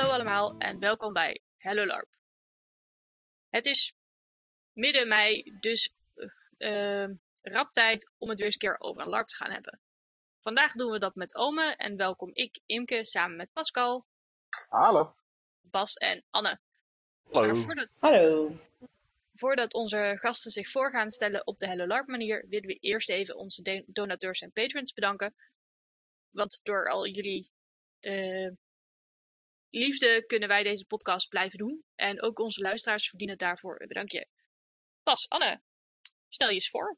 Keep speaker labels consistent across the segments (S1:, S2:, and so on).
S1: Hallo allemaal en welkom bij Hello LARP. Het is midden mei, dus uh, rap tijd om het weer eens een keer over een LARP te gaan hebben. Vandaag doen we dat met Ome en welkom ik, Imke, samen met Pascal.
S2: Hallo.
S1: Bas en Anne.
S3: Hallo.
S1: Voordat,
S4: Hallo.
S1: voordat onze gasten zich voor gaan stellen op de Hello LARP manier, willen we eerst even onze donateurs en patrons bedanken. Want door al jullie uh, liefde kunnen wij deze podcast blijven doen. En ook onze luisteraars verdienen daarvoor een bedankje. Pas, Anne, stel je eens voor.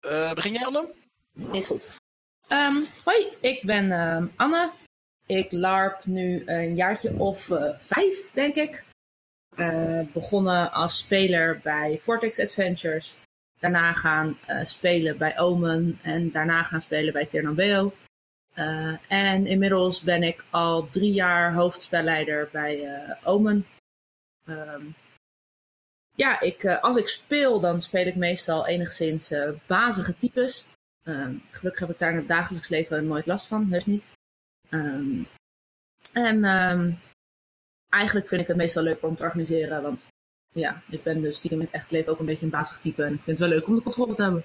S3: Uh, begin jij, Anne?
S4: Is goed. Um, hoi, ik ben uh, Anne. Ik larp nu een jaartje of uh, vijf, denk ik. begonnen als speler bij Vortex Adventures. Daarna gaan spelen bij Omen. En daarna gaan spelen bij Ternambeo. Uh, en inmiddels ben ik al drie jaar hoofdspelleider bij uh, Omen. Um, ja, ik, uh, als ik speel, dan speel ik meestal enigszins bazige types. Ehm, gelukkig heb ik daar in het dagelijks leven nooit last van, heus niet. Um, en eigenlijk vind ik het meestal leuk om te organiseren, want ja, ik ben dus stiekem in het echt leven ook een beetje een bazig type. En ik vind het wel leuk om de controle te hebben.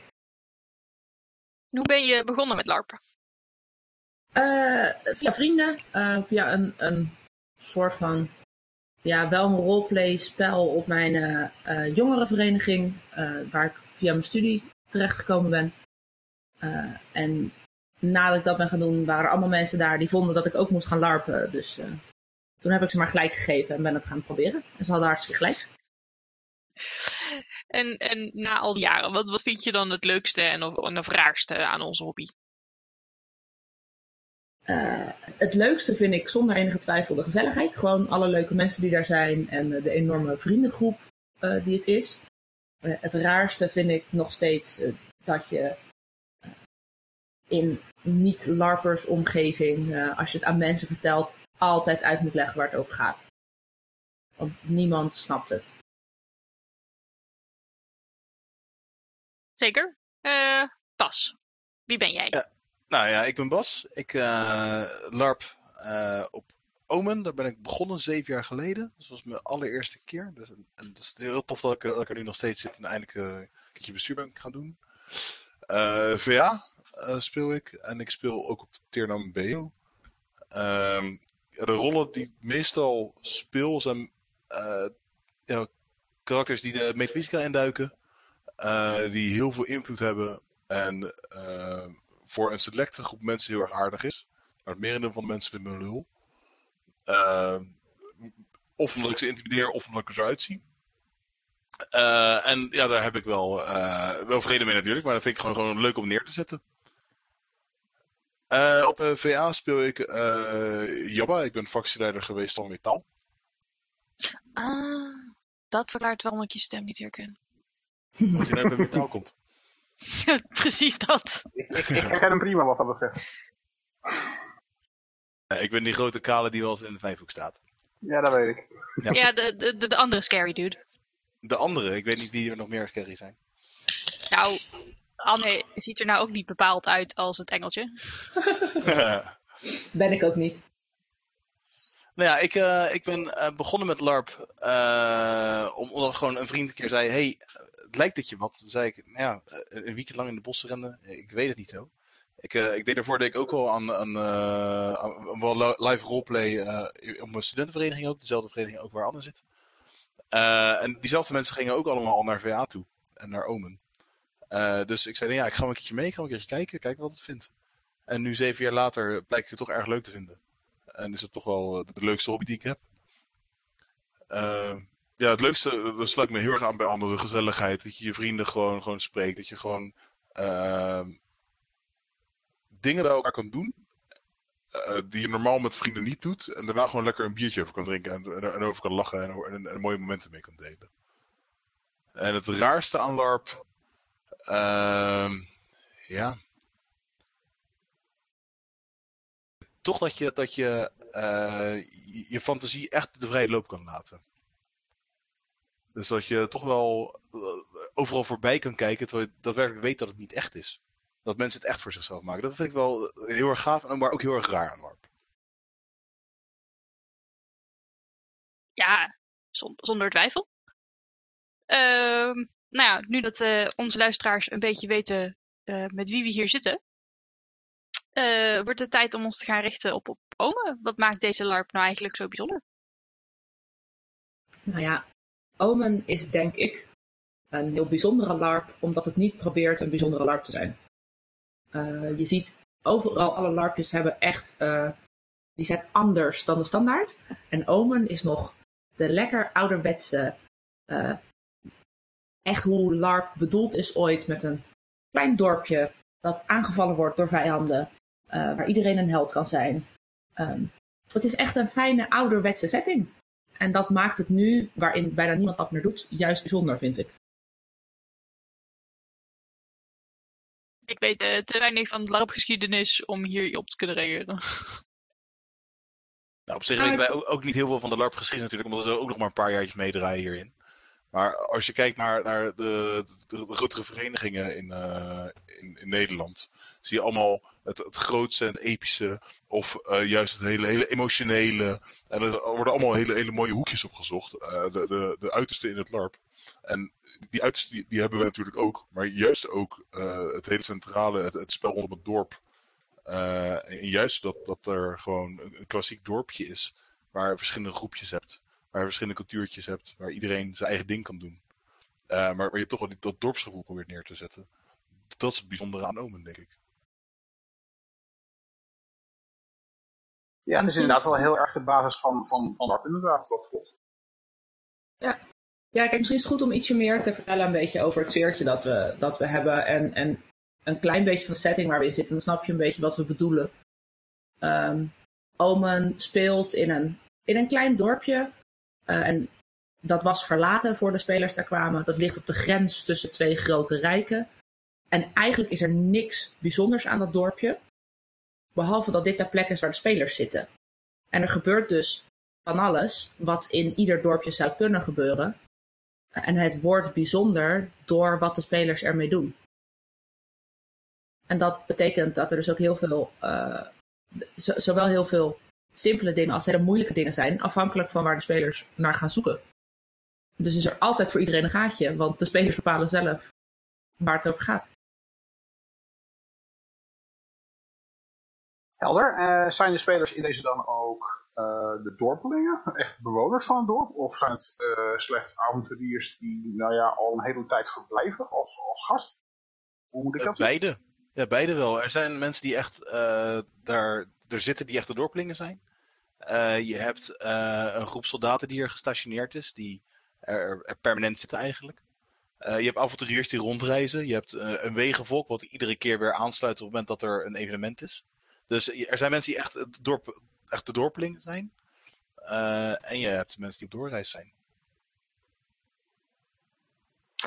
S1: Hoe ben je begonnen met LARPen?
S4: Uh, via vrienden, uh, via een, een soort van, ja, wel een roleplay spel op mijn uh, jongerenvereniging, waar ik via mijn studie terechtgekomen ben. en nadat ik dat ben gaan doen, waren allemaal mensen daar die vonden dat ik ook moest gaan larpen. Dus toen heb ik ze maar gelijk gegeven en ben het gaan proberen. En ze hadden hartstikke gelijk.
S1: En, en na al die jaren, wat, wat vind je dan het leukste en of, en of raarste aan onze hobby?
S4: Uh, het leukste vind ik zonder enige twijfel de gezelligheid. Gewoon alle leuke mensen die daar zijn en uh, de enorme vriendengroep uh, die het is. het raarste vind ik nog steeds dat je in niet-larpers omgeving, als je het aan mensen vertelt, altijd uit moet leggen waar het over gaat. Want niemand snapt het.
S1: Zeker. Pas. Wie ben jij?
S3: Ja. Nou ja, ik ben Bas. Ik uh, larp uh, op Omen. Daar ben ik begonnen zeven jaar geleden. Dat was mijn allereerste keer. Dus, en, het is heel tof dat ik, dat er nu nog steeds zit en eindelijk uh, een keertje bestuur ben gaan doen. VA speel ik. En ik speel ook op Ternam BO. Ehm, de rollen die ik meestal speel zijn ja, karakters die de metafysica induiken. die heel veel invloed hebben. En voor een selecte groep mensen heel erg aardig is. Maar het merendeel van de mensen vinden me een lul. Uh, of omdat ik ze intimideer, of omdat ik er zo uitzie. Uh, en ja, daar heb ik wel, uh, wel vrede mee natuurlijk. Maar dat vind ik gewoon, gewoon leuk om neer te zetten. op VA speel ik Jabba. Ik ben fractieleider geweest van Metaal.
S1: Ah, dat verklaart waarom ik je stem niet herken.
S3: Als je net bij Metaal komt.
S1: Precies dat.
S2: Ik, ik, ik herken hem prima wat dat betreft.
S3: Ja, ik ben die grote kale die wel eens in de vijfhoek staat.
S2: Ja, dat weet ik.
S1: Ja, ja de, de, de andere scary dude.
S3: De andere, ik weet niet wie er nog meer scary zijn.
S1: Nou, Anne ziet er nou ook niet bepaald uit als het engeltje.
S4: ben ik ook niet.
S3: Nou ja, ik, uh, ik ben uh, begonnen met LARP uh, omdat gewoon een vriend een keer zei: Hey, lijkt dat je wat. Zei ik, nou ja, een weekend lang in de bossen rennen, ik weet het niet zo. Ik, uh, ik deed daarvoor deed ik ook wel aan, uh, aan wel live roleplay uh, op mijn studentenvereniging ook, dezelfde vereniging ook waar Anne zit. en diezelfde mensen gingen ook allemaal al naar VA toe en naar Omen. dus ik zei, nou ja, ik ga een keertje mee, ik ga een keertje kijken, kijken wat het vindt. En nu zeven jaar later blijkt het toch erg leuk te vinden. En is het toch wel de leukste hobby die ik heb. Ja, het leukste, dat sluit me heel erg aan bij andere gezelligheid. Dat je je vrienden gewoon, gewoon spreekt. Dat je gewoon uh, dingen bij elkaar kan doen. Uh, die je normaal met vrienden niet doet. En daarna gewoon lekker een biertje over kan drinken. En, en over kan lachen. En, en, mooie momenten mee kan delen. En het raarste aan LARP. Uh, ja. Toch dat je, dat je uh, je fantasie echt de vrije loop kan laten. Dus dat je toch wel eh, overal voorbij kan kijken, terwijl je daadwerkelijk weet dat het niet echt is. Dat mensen het echt voor zichzelf maken. Dat vind ik wel heel erg gaaf, maar ook heel erg raar aan LARP.
S1: Ja, zon- zonder twijfel. Ehm, nou ja, nu dat eh, onze luisteraars een beetje weten eh, met wie we hier zitten, eh, wordt het tijd om ons te gaan richten op, op Ome. Wat maakt deze LARP nou eigenlijk zo bijzonder?
S4: Nou ja, Omen is denk ik een heel bijzondere LARP, omdat het niet probeert een bijzondere LARP te zijn. Eh, je ziet overal, alle LARPjes hebben echt, eh, die zijn anders dan de standaard. En Omen is nog de lekker ouderwetse, eh, echt hoe LARP bedoeld is ooit, met een klein dorpje dat aangevallen wordt door vijanden, waar iedereen een held kan zijn. Ehm, het is echt een fijne ouderwetse setting. En dat maakt het nu, waarin bijna niemand dat meer doet, juist bijzonder, vind ik.
S1: Ik weet eh, te weinig van de LARP-geschiedenis om hier op te kunnen reageren.
S3: Nou, op zich
S4: Ah,
S3: weten
S4: ik-
S3: wij ook, niet heel veel van de LARP geschiedenis natuurlijk, omdat we ook nog maar een paar jaartjes meedraaien hierin. Maar als je kijkt naar, naar de, de, de grotere verenigingen in, eh, in, in Nederland, zie je allemaal het, het grootste en het epische, of eh, juist het hele, hele emotionele. En er worden allemaal hele, hele mooie hoekjes opgezocht, eh, de, de, de uiterste in het LARP. En die uiterste die, die hebben we natuurlijk ook, maar juist ook eh, het hele centrale, het, spel rondom het dorp. En juist dat, dat er gewoon een, klassiek dorpje is, waar verschillende groepjes hebt, waar verschillende cultuurtjes hebt, waar iedereen zijn eigen ding kan doen. Maar waar je toch wel dat dorpsgevoel probeert neer te zetten. Dat is het bijzondere aan Omen, denk ik.
S2: Ja, dat is inderdaad wel heel erg de basis van, van, van LARP inderdaad. Dat klopt.
S4: Ja, kijk, misschien is het goed om ietsje meer te vertellen een beetje over het sfeertje dat we, dat we hebben. En, en een klein beetje van de setting waar we in zitten. Dan snap je een beetje wat we bedoelen. Ehm, Omen speelt in een, in een klein dorpje. eh, en dat was verlaten voor de spelers daar kwamen. Dat ligt op de grens tussen twee grote rijken. En eigenlijk is er niks bijzonders aan dat dorpje. Behalve dat dit de plek is waar de spelers zitten. En er gebeurt dus van alles wat in ieder dorpje zou kunnen gebeuren. En het wordt bijzonder door wat de spelers ermee doen. En dat betekent dat er dus ook heel veel, eh, zo- zowel heel veel simpele dingen als hele moeilijke dingen zijn, afhankelijk van waar de spelers naar gaan zoeken. Dus is er altijd voor iedereen een gaatje, want de spelers bepalen zelf waar het over gaat.
S2: Helder. Eh, zijn de spelers in deze dan ook eh, de dorpelingen? Echt bewoners van het dorp? Of zijn het eh, slechts avonturiers die nou ja, al een hele tijd verblijven als, als gast? Hoe moet ik dat
S3: beide. Ja, beide wel. Er zijn mensen die echt daar er zitten, die echte dorpelingen zijn. Je hebt een groep soldaten die er gestationeerd is, die er, er permanent zitten eigenlijk. Je hebt avonturiers die rondreizen. Je hebt een wegenvolk wat iedere keer weer aansluit op het moment dat er een evenement is. Dus er zijn mensen die echt, het dorp, echt de dorpelingen zijn. Eh, en je hebt mensen die op doorreis zijn.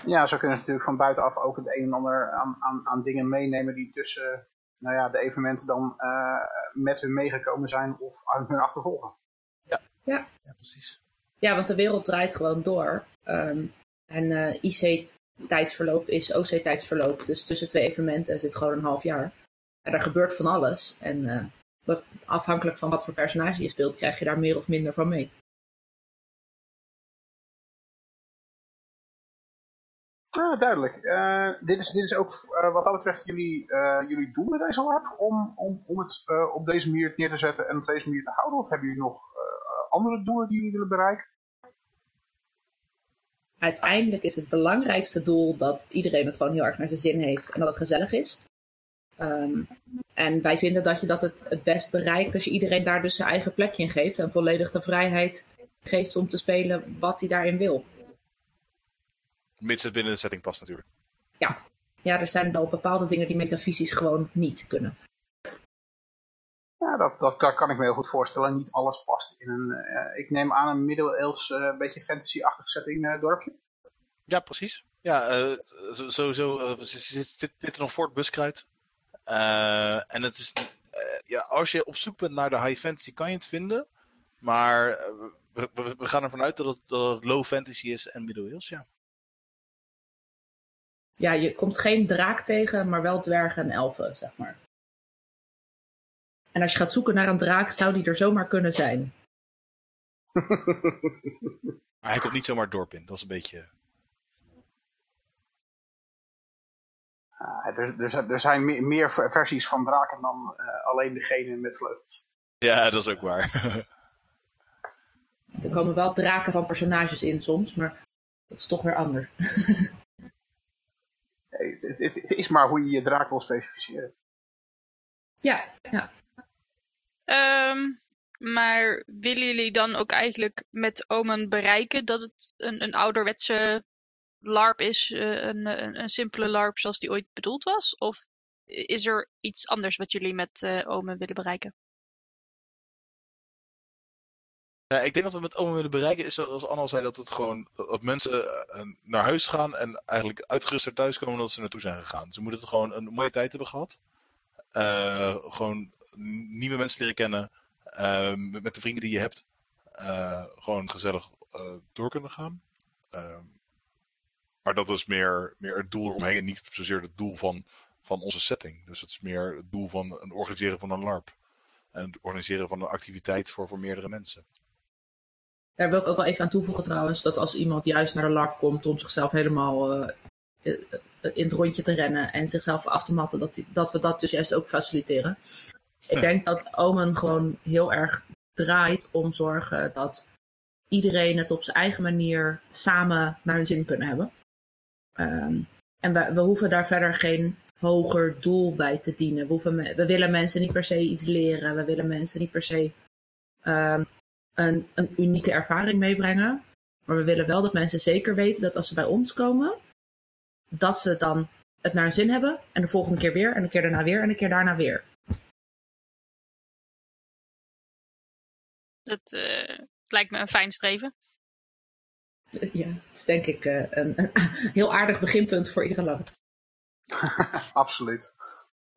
S2: Ja, zo kunnen ze natuurlijk van buitenaf ook het een en ander aan, aan, aan dingen meenemen die tussen nou ja, de evenementen dan eh, met hun meegekomen zijn of aan hun achtervolgen.
S3: Ja, precies.
S4: Ja, want de wereld draait gewoon door. Ehm, en eh, IC-tijdsverloop is OC-tijdsverloop. Dus tussen twee evenementen zit gewoon een half jaar. En er gebeurt van alles. En eh, afhankelijk van wat voor personage je speelt, krijg je daar meer of minder van mee.
S2: Ja, duidelijk. Eh, dit, is, dit is ook eh, wat dat betreft jullie, eh, jullie doel met deze LARP om, om, om het op deze manier neer te zetten en op deze manier te houden? Of hebben jullie nog andere doelen die jullie willen bereiken?
S4: Uiteindelijk is het belangrijkste doel dat iedereen het gewoon heel erg naar zijn zin heeft en dat het gezellig is. Ehm, en wij vinden dat je dat het, het best bereikt als je iedereen daar dus zijn eigen plekje in geeft en volledig de vrijheid geeft om te spelen wat hij daarin wil.
S3: Mits het binnen de setting past natuurlijk.
S4: Ja, er zijn wel bepaalde dingen die metafysisch gewoon niet kunnen.
S2: Ja, dat, dat, dat kan ik me heel goed voorstellen. Niet alles past in een, eh, ik neem aan, een middeleeuws, eh beetje fantasy-achtig setting eh, dorpje.
S3: Ja, precies. Ja, eh, zo- sowieso uh, zit dit, dit nog voor het buskruid. Eh, en het is, eh, ja, als je op zoek bent naar de high fantasy, kan je het vinden. Maar eh, we, we, we gaan ervan uit dat het, dat het low fantasy is en middeleeuws, ja.
S4: Ja, je komt geen draak tegen, maar wel dwergen en elfen, zeg maar. En als je gaat zoeken naar een draak, zou die er zomaar kunnen zijn.
S3: Maar hij komt niet zomaar dorp in. Dat is een beetje...
S2: Er, er, zijn- er zijn meer, meer versies van draken dan eh, alleen degene met vleugels.
S3: Ja, dat is ook waar.
S4: Er komen wel draken van personages in soms, maar dat is toch weer anders.
S2: Nee, Het, het, het- het is maar hoe je je draak wil specificeren.
S4: Ja, ja.
S1: Ehm, maar willen jullie dan ook eigenlijk met Omen bereiken dat het een, een ouderwetse LARP is, eh, een, een, een simpele LARP zoals die ooit bedoeld was? Of is er iets anders wat jullie met eh, Omen willen bereiken?
S3: Ja, ik denk dat we met Omen willen bereiken is zoals Anna zei, dat het gewoon dat mensen eh, naar huis gaan en eigenlijk uitgeruster thuiskomen dat ze naartoe zijn gegaan. Ze moeten het gewoon een mooie tijd hebben gehad. Eh, gewoon nieuwe mensen leren kennen. eh, met, de vrienden die je hebt. eh, gewoon gezellig eh, door kunnen gaan. Maar dat is meer, meer het doel eromheen en niet zozeer het doel van, van onze setting. Dus het is meer het doel van het organiseren van een LARP. En het organiseren van een activiteit voor, voor meerdere mensen.
S4: Daar wil ik ook wel even aan toevoegen trouwens, dat als iemand juist naar de LARP komt om zichzelf helemaal eh, eh, eh, in het rondje te rennen en zichzelf af te matten, dat, die- dat we dat dus juist ook faciliteren. Ik denk dat Omen gewoon heel erg draait om zorgen dat iedereen het op zijn eigen manier samen naar hun zin kunnen hebben. Ehm, en we, hoeven daar verder geen hoger doel bij te dienen. We, hoeven we willen mensen niet per se iets leren. We willen mensen niet per se ehm, een, een unieke ervaring meebrengen. Maar we willen wel dat mensen zeker weten dat als ze bij ons komen, dat ze dan het naar hun zin hebben. En de volgende keer weer, en de keer daarna weer, en de keer daarna weer.
S1: Dat eh, lijkt me een fijn streven.
S4: Ja, het is denk ik eh, een, een heel aardig beginpunt voor iedere lang.
S2: Absoluut.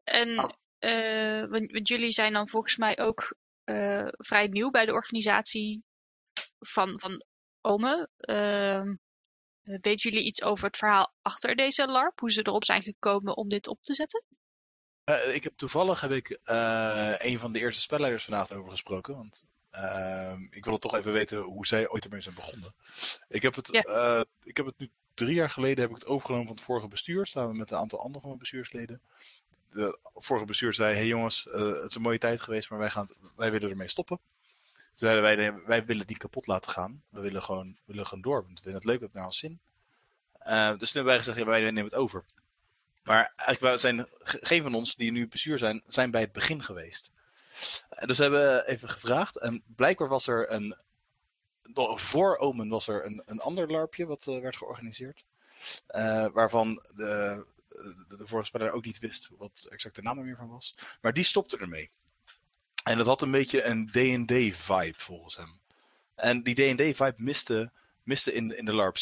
S1: En
S2: Oh.
S1: eh, want, want jullie zijn dan volgens mij ook eh, vrij nieuw bij de organisatie van, van Ome. Ehm, weten jullie iets over het verhaal achter deze LARP? Hoe ze erop zijn gekomen om dit op te zetten?
S3: Eh, ik heb toevallig heb ik eh, een van de eerste spelleiders vanavond over gesproken. Want ik wilde toch even weten hoe zij ooit ermee zijn begonnen. Ik heb het, eh, ik heb het nu drie jaar geleden heb ik het overgenomen van het vorige bestuur. Samen met een aantal andere van mijn bestuursleden. De vorige bestuur zei: Hey jongens, eh, het is een mooie tijd geweest, maar wij, gaan, wij willen ermee stoppen. Toen zeiden wij: wij willen niet kapot laten gaan. We willen gewoon, we willen gewoon door. Want we vinden het leuk, we hebben naar ons zin. Eh, dus toen hebben wij gezegd: ja, wij nemen het over. Maar eigenlijk zijn ge- geen van ons die nu bestuur zijn, zijn bij het begin geweest. En dus we hebben even gevraagd. En blijkbaar was er een. Voor Omen was er een, een ander LARPje wat eh, werd georganiseerd. Eh, waarvan de, de, de vorige speler ook niet wist wat exact de naam er meer van was. Maar die stopte ermee. En dat had een beetje een D&D-vibe volgens hem. En die D&D-vibe miste, miste in, in de LARP.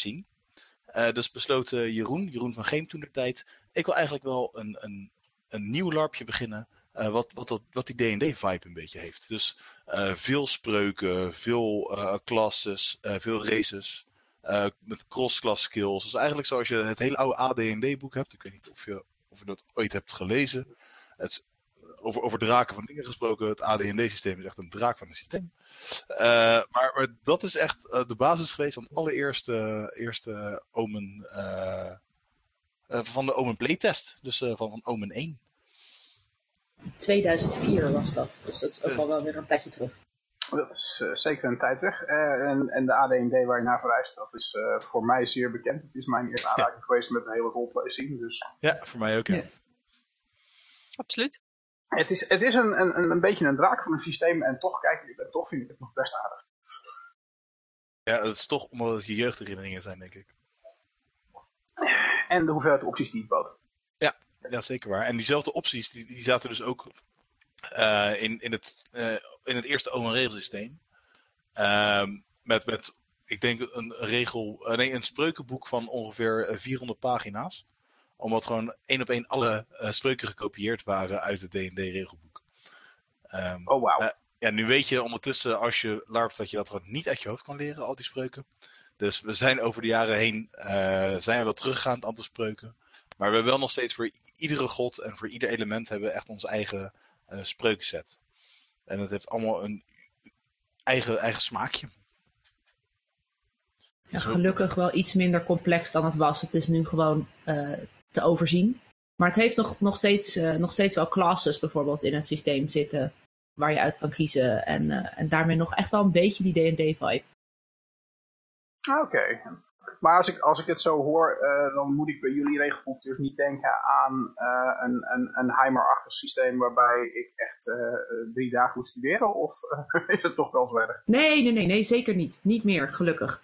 S3: Eh, dus besloot eh, Jeroen, Jeroen van Geem toen de tijd, ik wil eigenlijk wel een, een, een nieuw LARPje beginnen. Eh, wat, wat, wat die D&D-vibe een beetje heeft. Dus eh, veel spreuken, veel eh, classes, veel races. met cross-class skills. Dus eigenlijk zoals je het hele oude AD&D-boek hebt. Ik weet niet of je, of je dat ooit hebt gelezen. Het over, over draken van dingen gesproken. Het AD&D-systeem is echt een draak van een systeem. Maar, maar dat is echt de basis geweest van het allereerste eerste Omen... van de Omen playtest. Dus van, van Omen 1.
S4: 2004 was dat, dus dat is ook al wel weer een tijdje terug.
S2: Dat is eh, zeker een tijd weg. Eh, en, en de AD&D waar je naar verwijst, dat is eh, voor mij zeer bekend. Het is mijn eerste aanraking geweest met de hele roleplay scene. Dus
S3: Ja, voor mij ook. Ja.
S4: Ja.
S1: Absoluut.
S2: het is, het is een, een, een beetje een draak van een systeem. En toch, kijk, en toch vind ik het nog best aardig.
S3: Ja, het is toch omdat het je jeugdherinneringen zijn, denk ik.
S2: En de hoeveelheid opties die het bood.
S3: Ja, zeker waar. En diezelfde opties, die, die zaten dus ook eh, in, in, het, eh, in het eerste Owen regelsysteem. Ehm, met, met, ik denk, een regel, eh, nee, een spreukenboek van ongeveer eh, 400 pagina's. Omdat gewoon één op één alle spreuken gekopieerd waren uit het D&D-regelboek. Ehm,
S2: Oh, wauw.
S3: Eh, ja, nu weet je ondertussen als je LARPt dat je dat gewoon niet uit je hoofd kan leren, al die spreuken. Dus we zijn over de jaren heen, zijn we wel teruggegaan, het aantal spreuken. Maar we hebben wel nog steeds voor iedere god en voor ieder element hebben we echt ons eigen eh spreukenset. En het heeft allemaal een eigen, eigen smaakje.
S4: Ja, gelukkig wel iets minder complex dan het was. Het is nu gewoon uh, te overzien. Maar het heeft nog, nog, steeds, uh, nog steeds wel classes bijvoorbeeld in het systeem zitten. Waar je uit kan kiezen. En, uh, en daarmee nog echt wel een beetje die D&D-vibe.
S2: Ah, oké. Maar als ik, als ik het zo hoor, uh, dan moet ik bij jullie regelboek dus niet denken aan uh, een, een, een Heimer-achtig systeem waarbij ik echt uh, drie dagen moet studeren? Of is het toch wel verder?
S4: Nee, nee, nee, nee, zeker niet. Niet meer, gelukkig.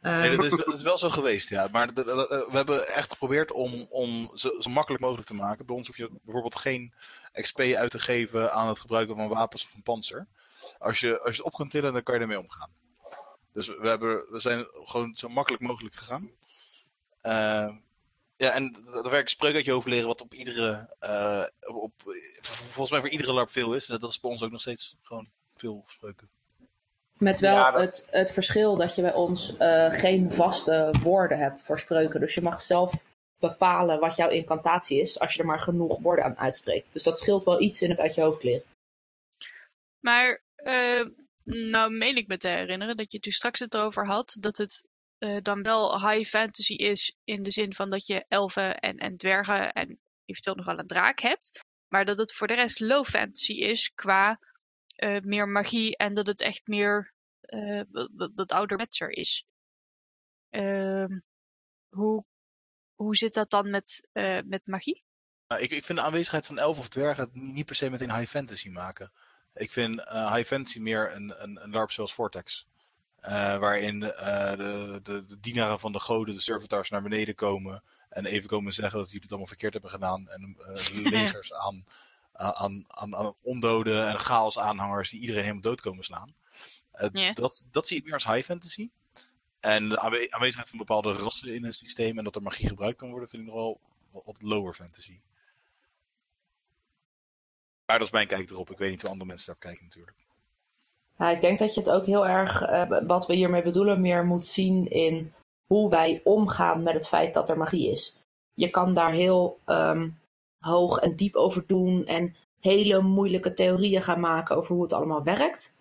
S3: Nee, dat is, dat is, wel zo geweest, ja. Maar we hebben echt geprobeerd om, om zo, zo, makkelijk mogelijk te maken. Bij ons hoef je bijvoorbeeld geen XP uit te geven aan het gebruiken van wapens of een panzer. Als je, als je het op kunt tillen, dan kan je ermee omgaan. Dus we, hebben, we zijn gewoon zo makkelijk mogelijk gegaan. Uh, ja, en daar werkt een spreukertje over leren wat op iedere, uh, op, volgens mij voor iedere LARP veel is. Dat is bij ons ook nog steeds gewoon veel spreuken.
S4: Met wel ja, dat... het, het verschil dat je bij ons uh, geen vaste woorden hebt voor spreuken. Dus je mag zelf bepalen wat jouw incantatie is, als je er maar genoeg woorden aan uitspreekt. Dus dat scheelt wel iets in het uit je hoofd leren.
S1: Maar uh, nou meen ik me te herinneren dat je toen straks het over had dat het uh, dan wel high fantasy is in de zin van dat je elfen en, en dwergen en eventueel nog wel een draak hebt. Maar dat het voor de rest low fantasy is qua uh, meer magie en dat het echt meer dat, dat ouderwetser is. Ehm, hoe, hoe zit dat dan met, met magie?
S3: Nou, ik, ik vind de aanwezigheid van elfen of dwergen niet per se meteen high fantasy maken. Ik vind uh, High Fantasy meer een, een, een LARP zoals Vortex. Uh, waarin uh, de, de, de, dienaren van de goden, de servitors, naar beneden komen. En even komen zeggen dat jullie het allemaal verkeerd hebben gedaan. En legers aan, aan, aan, aan ondoden en chaos aanhangers die iedereen helemaal dood komen slaan. Yeah. dat, dat zie ik meer als high fantasy. En de aanwezigheid van bepaalde rassen in het systeem en dat er magie gebruikt kan worden, vind ik nog wel wat lower fantasy. Maar dat is mijn kijk erop. Ik weet niet hoe andere mensen daarop kijken natuurlijk.
S4: Ja, ik denk dat je het ook heel erg, uh, wat we hiermee bedoelen, meer moet zien in hoe wij omgaan met het feit dat er magie is. Je kan daar heel um, hoog en diep over doen en hele moeilijke theorieën gaan maken over hoe het allemaal werkt.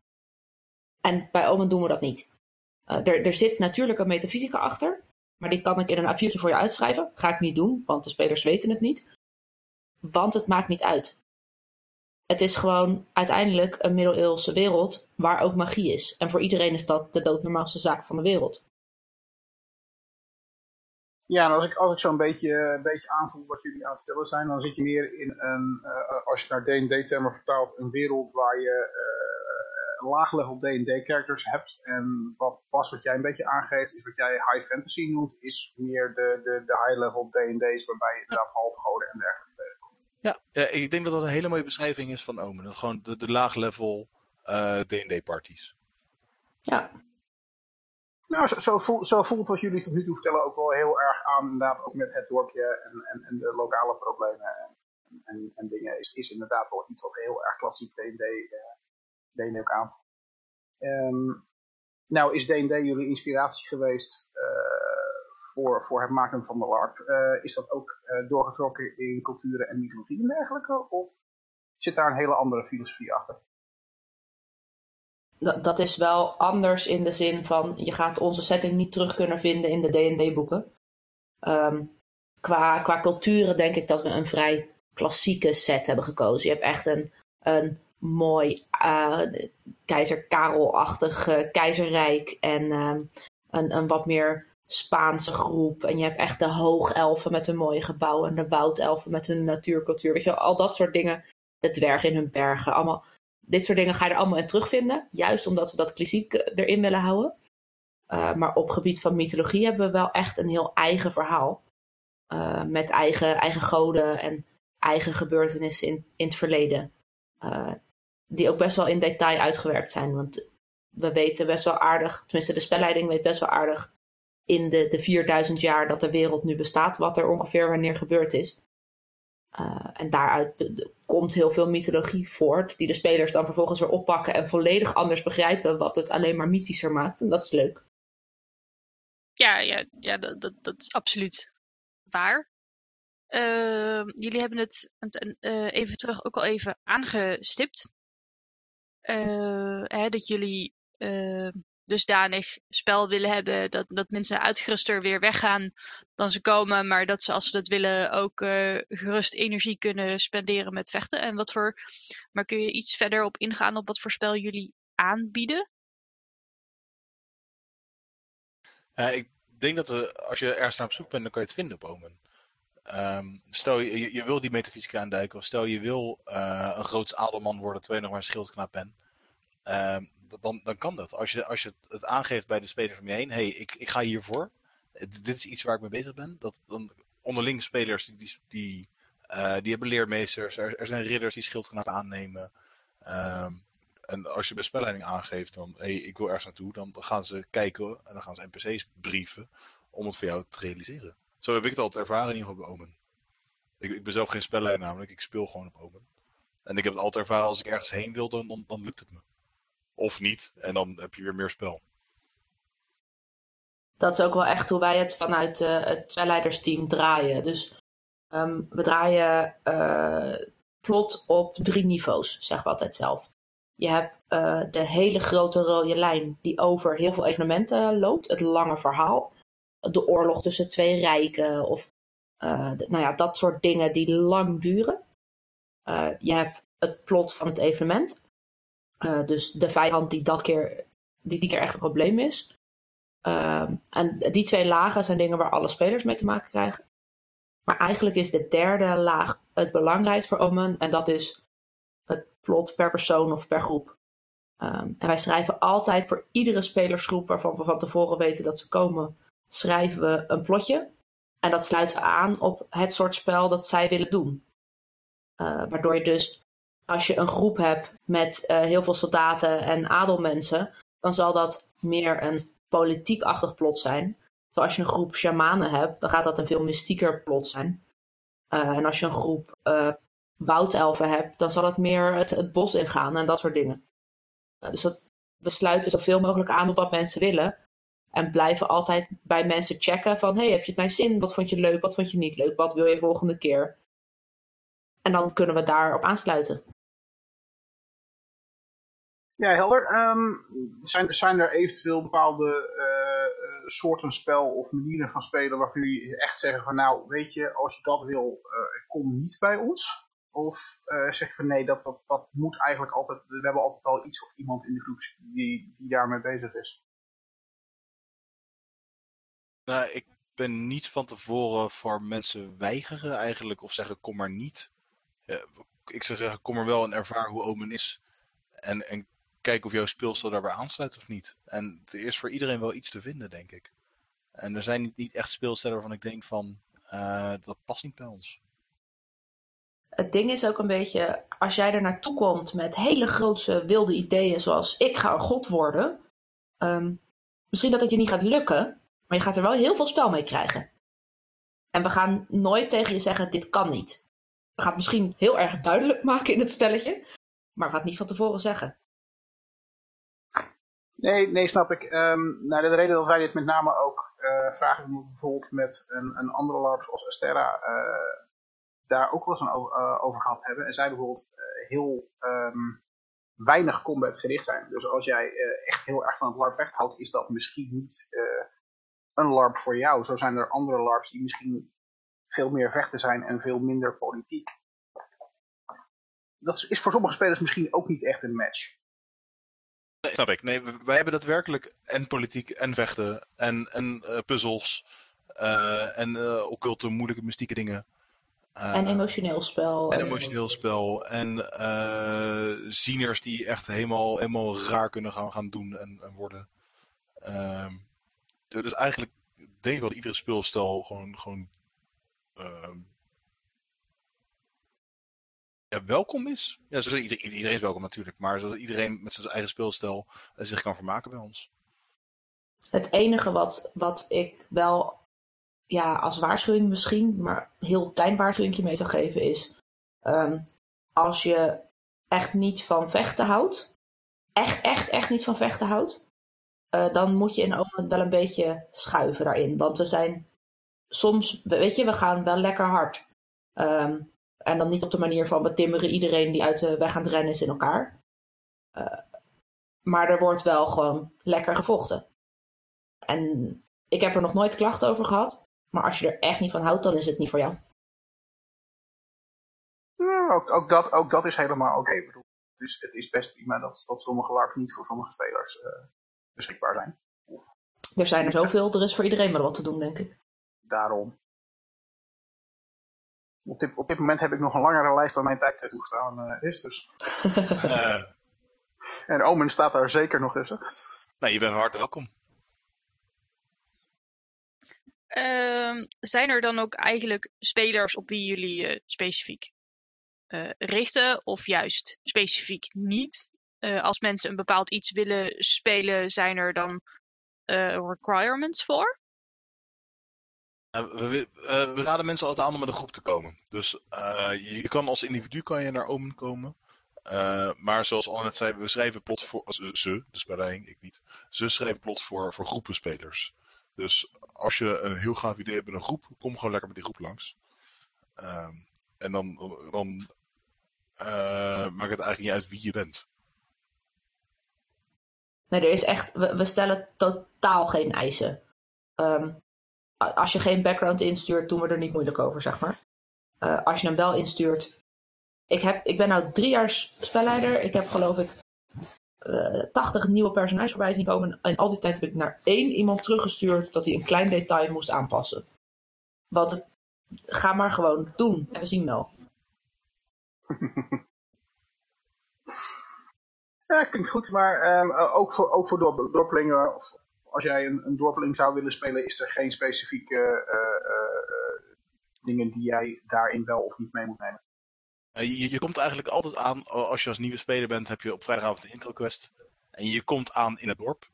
S4: En bij Omen doen we dat niet. Uh, er, er zit natuurlijk een metafysica achter, maar die kan ik in een A4'tje voor je uitschrijven. Ga ik niet doen, want de spelers weten het niet. Want het maakt niet uit het is gewoon uiteindelijk een middeleeuwse wereld waar ook magie is. En voor iedereen is dat de doodnormaalste zaak van de wereld.
S2: Ja, en als ik, als ik zo'n beetje, een beetje aanvoel wat jullie aan het vertellen zijn, dan zit je meer in een, uh, als je naar D&D-termen vertaalt, een wereld waar je uh, laag level D&D-characters hebt. En wat pas wat jij een beetje aangeeft, is wat jij high fantasy noemt, is meer de, de, de high level D&D's, waarbij je inderdaad halfgoden en dergelijke
S3: ja, ja, ik denk dat dat een hele mooie beschrijving is van Omen. Dat gewoon de, de laag level uh, D&D parties.
S4: Ja.
S2: Nou, zo, zo, voelt, zo, voelt wat jullie tot nu toe vertellen ook wel heel erg aan, inderdaad, ook met het dorpje en, en, en de lokale problemen en, en, en, dingen, is, is inderdaad wel iets wat heel erg klassiek D&D uh, ook aan. Um, nou, is D&D jullie inspiratie geweest voor, voor het maken van de LARP. Uh, is dat ook uh, doorgetrokken in culturen en mythologie en dergelijke? Of zit daar een hele andere filosofie achter?
S4: Dat, dat is wel anders in de zin van je gaat onze setting niet terug kunnen vinden in de D&D-boeken. Ehm, qua, qua culturen denk ik dat we een vrij klassieke set hebben gekozen. Je hebt echt een, een mooi uh, keizer Karel-achtig keizerrijk en um, een, een wat meer Spaanse groep. En je hebt echt de hoogelfen met hun mooie gebouwen. En de woudelfen met hun natuurcultuur. Weet je, al dat soort dingen. De dwergen in hun bergen. Allemaal, dit soort dingen ga je er allemaal in terugvinden. Juist omdat we dat klassiek eh, erin willen houden. Uh, maar op gebied van mythologie hebben we wel echt een heel eigen verhaal. Uh, met eigen, eigen goden en eigen gebeurtenissen in, in het verleden. Die ook best wel in detail uitgewerkt zijn. Want we weten best wel aardig, tenminste de spelleiding weet best wel aardig in de, de 4000 jaar dat de wereld nu bestaat, wat er ongeveer wanneer gebeurd is. Uh, en daaruit komt heel veel mythologie voort, die de spelers dan vervolgens weer oppakken en volledig anders begrijpen, wat het alleen maar mythischer maakt. En dat is leuk.
S1: Ja, ja, ja dat, dat, dat is absoluut waar. Uh, jullie hebben het uh, even terug ook al even aangestipt. Hè, dat jullie dusdanig spel willen hebben dat, dat mensen uitgeruster weer weggaan dan ze komen, maar dat ze als ze dat willen ook uh, gerust energie kunnen spenderen met vechten. En wat voor, maar kun je iets verder op ingaan op wat voor spel jullie aanbieden?
S3: ik denk dat we, als je ergens naar op zoek bent, dan kan je het vinden op. Um, stel je, je, wil die metafysica aandijken, of stel je wil uh, een groots adelman worden terwijl je nog maar een schildknaap bent. Um, dan, dan kan dat. Als je, als je het aangeeft bij de spelers om je heen, hey, ik, ik ga hiervoor. Dit is iets waar ik mee bezig ben. Dat, dan onderling spelers die, die, die, uh, die hebben leermeesters. Er, zijn ridders die schildknapen aannemen. Um, en als je bij spelleiding aangeeft dan, hey, ik wil ergens naartoe, dan gaan ze kijken en dan gaan ze NPC's brieven om het voor jou te realiseren. Zo heb ik het altijd ervaren in ieder geval bij Omen. Ik, ik ben zelf geen spelleider namelijk, ik speel gewoon op Omen. En ik heb het altijd ervaren als ik ergens heen wil, dan, dan lukt het me. Of niet, en dan heb je weer meer spel.
S4: Dat is ook wel echt hoe wij het vanuit uh, het spelleidersteam draaien. Dus um, we draaien uh, plot op drie niveaus, zeggen we altijd zelf. Je hebt uh, de hele grote rode lijn die over heel veel evenementen loopt, het lange verhaal. De oorlog tussen twee rijken of nou ja, dat soort dingen die lang duren. je hebt het plot van het evenement. Uh, dus de vijand die dat keer, die die keer echt een probleem is. Uh, en die twee lagen zijn dingen waar alle spelers mee te maken krijgen. Maar eigenlijk is de derde laag het belangrijkst voor Omen. En dat is het plot per persoon of per groep. Um, en wij schrijven altijd voor iedere spelersgroep waarvan we van tevoren weten dat ze komen, schrijven we een plotje. En dat sluit aan op het soort spel dat zij willen doen. Uh, waardoor je dus als je een groep hebt met uh, heel veel soldaten en adelmensen, dan zal dat meer een politiek-achtig plot zijn. Zoals als je een groep shamanen hebt, dan gaat dat een veel mystieker plot zijn. Uh, en als je een groep uh, woudelfen hebt, dan zal het meer het, bos ingaan en dat soort dingen. dus dat, we sluiten zoveel mogelijk aan op wat mensen willen. En blijven altijd bij mensen checken van, hey, heb je het naar zin? Wat vond je leuk? Wat vond je niet leuk? Wat wil je volgende keer? En dan kunnen we daarop aansluiten.
S2: Ja, helder. Um, zijn, zijn er eventueel bepaalde uh, soorten spel of manieren van spelen waarvan jullie echt zeggen van nou, weet je, als je dat wil, uh, kom niet bij ons? Of uh, zeg je van nee, dat, dat, dat moet eigenlijk altijd, we hebben altijd al iets of iemand in de groep die, die daarmee bezig is.
S3: Nou, ik ben niet van tevoren voor mensen weigeren eigenlijk of zeggen kom maar niet. ik zou zeggen kom er wel en ervaar hoe Omen is. En, en kijken of jouw speelstijl daarbij aansluit of niet. En er is voor iedereen wel iets te vinden, denk ik. En er zijn niet, echt speelstellen waarvan ik denk van, uh, dat past niet bij ons.
S4: Het ding is ook een beetje, als jij er naartoe komt met hele grootse wilde ideeën zoals ik ga een god worden. Um, misschien dat het je niet gaat lukken, maar je gaat er wel heel veel spel mee krijgen. En we gaan nooit tegen je zeggen, dit kan niet. We gaan het misschien heel erg duidelijk maken in het spelletje, maar we gaan het niet van tevoren zeggen.
S2: Nee, nee, snap ik. Um, nou, de reden dat wij dit met name ook uh, vragen, bijvoorbeeld met een, een andere LARP zoals Astera, uh, daar ook wel eens een uh, over gehad hebben. En zij bijvoorbeeld heel um, weinig combat gericht zijn. Dus als jij echt heel erg van het LARP vecht houdt, is dat misschien niet een LARP voor jou. Zo zijn er andere LARPs die misschien veel meer vechten zijn en veel minder politiek. Dat is voor sommige spelers misschien ook niet echt een match.
S3: Nee, snap ik. Nee, wij hebben daadwerkelijk en politiek en vechten en, en uh, puzzels uh, en uh, occulte, moeilijke, mystieke dingen.
S4: en emotioneel spel.
S3: En emotioneel spel. En zieners die echt helemaal, helemaal raar kunnen gaan, gaan doen en, en worden. Ehm, dus eigenlijk denk ik wel dat iedere speelstijl gewoon, gewoon ehm, ja, welkom is. Ja, iedereen, is welkom natuurlijk, maar zodat iedereen met zijn eigen speelstijl uh, zich kan vermaken bij ons.
S4: Het enige wat, wat ik wel ja, als waarschuwing misschien, maar heel klein waarschuwing mee zou geven is: um, als je echt niet van vechten houdt, echt, echt, echt niet van vechten houdt, uh, dan moet je in Omen wel een beetje schuiven daarin. Want we zijn soms, weet je, we gaan wel lekker hard. Um, en dan niet op de manier van we timmeren iedereen die uit de weg aan het rennen is in elkaar. Uh, maar er wordt wel gewoon lekker gevochten. En ik heb er nog nooit klachten over gehad. Maar als je er echt niet van houdt, dan is het niet voor jou.
S2: Ja, ook, ook, dat, ook dat is helemaal oké. Okay. Dus het is best prima dat, dat sommige LARPs niet voor sommige spelers uh, beschikbaar zijn. Of,
S4: er zijn er zoveel, er is voor iedereen wel wat te doen, denk ik.
S2: Daarom. Op dit, op dit moment heb ik nog een langere lijst dan mijn tijd toegestaan uh, is. Dus. uh. En Omen staat daar zeker nog tussen.
S3: Nee, je bent hard welkom.
S1: Uh, zijn er dan ook eigenlijk spelers op wie jullie uh, specifiek uh, richten, of juist specifiek niet? Uh, als mensen een bepaald iets willen spelen, zijn er dan requirements voor?
S3: We, we, raden mensen altijd aan om met een groep te komen. Dus je, je, kan als individu kan je naar Omen komen. Maar zoals al net zei, we schrijven plot voor. Ze, ze spelling, ik niet. Ze schrijven plot voor, voor groepen spelers. Dus als je een heel gaaf idee hebt met een groep, kom gewoon lekker met die groep langs. Uh, en dan, dan maakt het eigenlijk niet uit wie je bent.
S4: Nee, er is echt. We, stellen totaal geen eisen. Um, als je geen background instuurt, doen we er niet moeilijk over, zeg maar. Uh, als je hem wel instuurt, ik, heb, ik ben nu drie jaar spelleider. Ik heb geloof ik uh, eh, 80 nieuwe personages voorbij zien komen. En al die tijd heb ik naar één iemand teruggestuurd dat hij een klein detail moest aanpassen. Want het, ga maar gewoon doen en we zien wel.
S2: ja, klinkt goed, maar um, ook voor, ook voor of als jij een, een dorpeling zou willen spelen, is er geen specifieke uh, uh, dingen die jij daarin wel of niet mee moet nemen.
S3: Eh, je, je, komt eigenlijk altijd aan, als je als nieuwe speler bent, heb je op vrijdagavond een intro quest. En je komt aan in het dorp.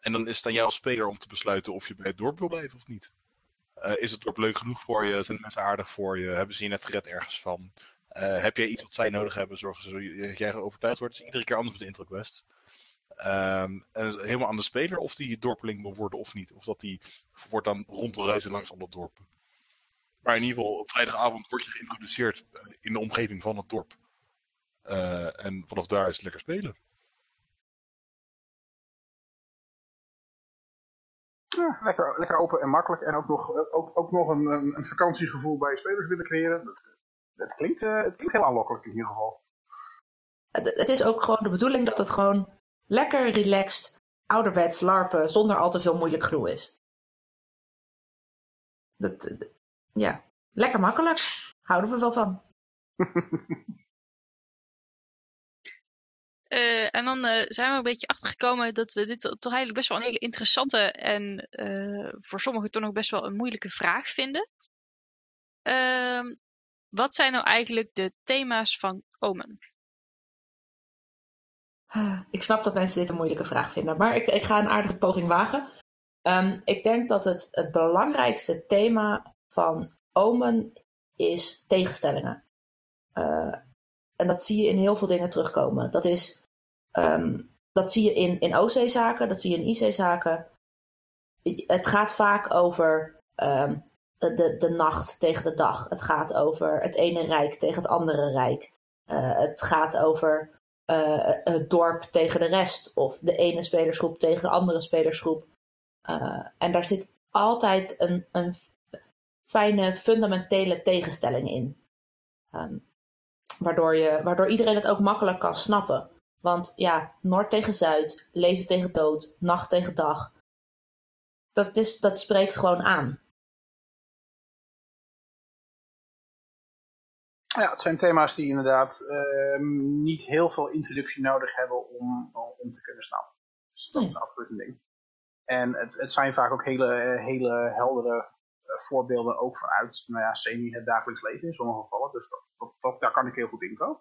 S3: En dan is het aan jou als speler om te besluiten of je bij het dorp wil blijven of niet. Is het dorp leuk genoeg voor je? Zijn mensen aardig voor je? Hebben ze je net gered ergens van? Heb jij iets wat zij nodig hebben? Zorgen ze dat jij overtuigd wordt? Het is iedere keer anders met de intro quest. Um, en helemaal aan de speler of die dorpeling wil worden of niet. Of dat die wordt dan rond wil reizen langs alle dorpen. Maar in ieder geval, op vrijdagavond word je geïntroduceerd eh, in de omgeving van het dorp. Uh, en vanaf daar is het lekker spelen.
S2: Ja, lekker, lekker open en makkelijk. En ook nog, eh, ook, ook nog een, een vakantiegevoel bij spelers willen creëren. Dat, dat klinkt, uh, het klinkt heel aanlokkelijk in ieder geval.
S4: Het is ook gewoon de bedoeling dat het gewoon lekker relaxed, ouderwets larpen zonder al te veel moeilijk gedoe is. Dat, ja, lekker makkelijk. Houden we wel van.
S1: Uh, en dan uh, zijn we een beetje achtergekomen dat we dit toch eigenlijk best wel een hele interessante en voor sommigen toch nog best wel een moeilijke vraag vinden. Ehm, wat zijn nou eigenlijk de thema's van Omen?
S4: Ik snap dat mensen dit een moeilijke vraag vinden, maar ik, ik ga een aardige poging wagen. Um, ik denk dat het, het belangrijkste thema van Omen is tegenstellingen. Uh, en dat zie je in heel veel dingen terugkomen. Dat, is, um, dat zie je in, in OC-zaken, dat zie je in IC-zaken. Het gaat vaak over um, de, de nacht tegen de dag. Het gaat over het ene rijk tegen het andere rijk. Uh, het gaat over uh, het dorp tegen de rest. Of de ene spelersgroep tegen de andere spelersgroep. Uh, en daar zit altijd een, een fijne, fundamentele tegenstelling in. Um, waardoor, je, waardoor iedereen het ook makkelijk kan snappen. Want ja, Noord tegen Zuid, leven tegen dood, nacht tegen dag. Dat, is, dat spreekt gewoon aan.
S2: Ja, het zijn thema's die inderdaad uh, niet heel veel introductie nodig hebben om, om te kunnen snappen. Dus dat is absoluut een ding. En het, het zijn vaak ook hele, hele heldere uh, voorbeelden ook vanuit nou ja, semi het dagelijks leven in sommige gevallen. Dus dat, dat, daar kan ik heel goed in komen.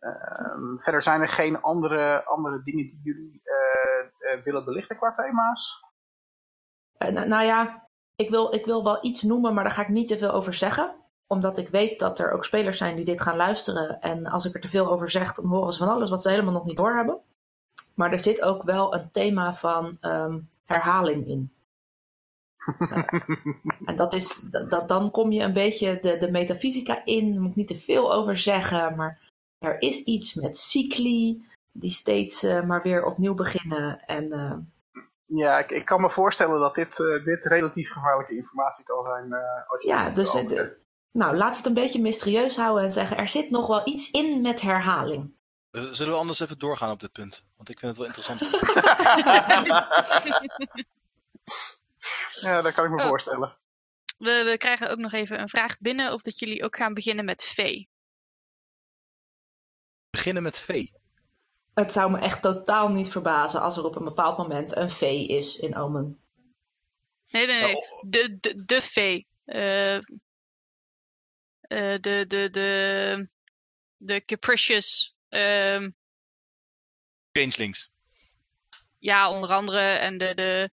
S2: Uh, verder zijn er geen andere, andere dingen die jullie uh, willen belichten qua thema's?
S4: Nou, nou, ja, ik wil, ik wil wel iets noemen, maar daar ga ik niet te veel over zeggen. Omdat ik weet dat er ook spelers zijn die dit gaan luisteren. En als ik er te veel over zeg, dan horen ze van alles wat ze helemaal nog niet doorhebben. Maar er zit ook wel een thema van um, herhaling in. en dat is, dat, dan kom je een beetje de, de metafysica in. Daar moet ik niet te veel over zeggen. Maar er is iets met cycli. die steeds eh, maar weer opnieuw beginnen. En, eh,
S2: Ja, ik, ik kan me voorstellen dat dit, eh, dit relatief gevaarlijke informatie kan zijn. als je
S4: ja, dus. Nou, laten we het een beetje mysterieus houden en zeggen: er zit nog wel iets in met herhaling.
S3: Eh, Zullen we anders even doorgaan op dit punt? Want ik vind het wel interessant.
S2: ja, dat kan ik me
S1: Oh.
S2: voorstellen.
S1: We, we krijgen ook nog even een vraag binnen of dat jullie ook gaan beginnen met V.
S3: beginnen met V.
S4: Het zou me echt totaal niet verbazen als er op een bepaald moment een V is in Omen.
S1: Nee, nee, nee.
S3: Oh.
S1: De, de, de V. Eh, eh, de, de, de, de Capricious. ehm,
S3: Changelings.
S1: ja, onder andere. En de, de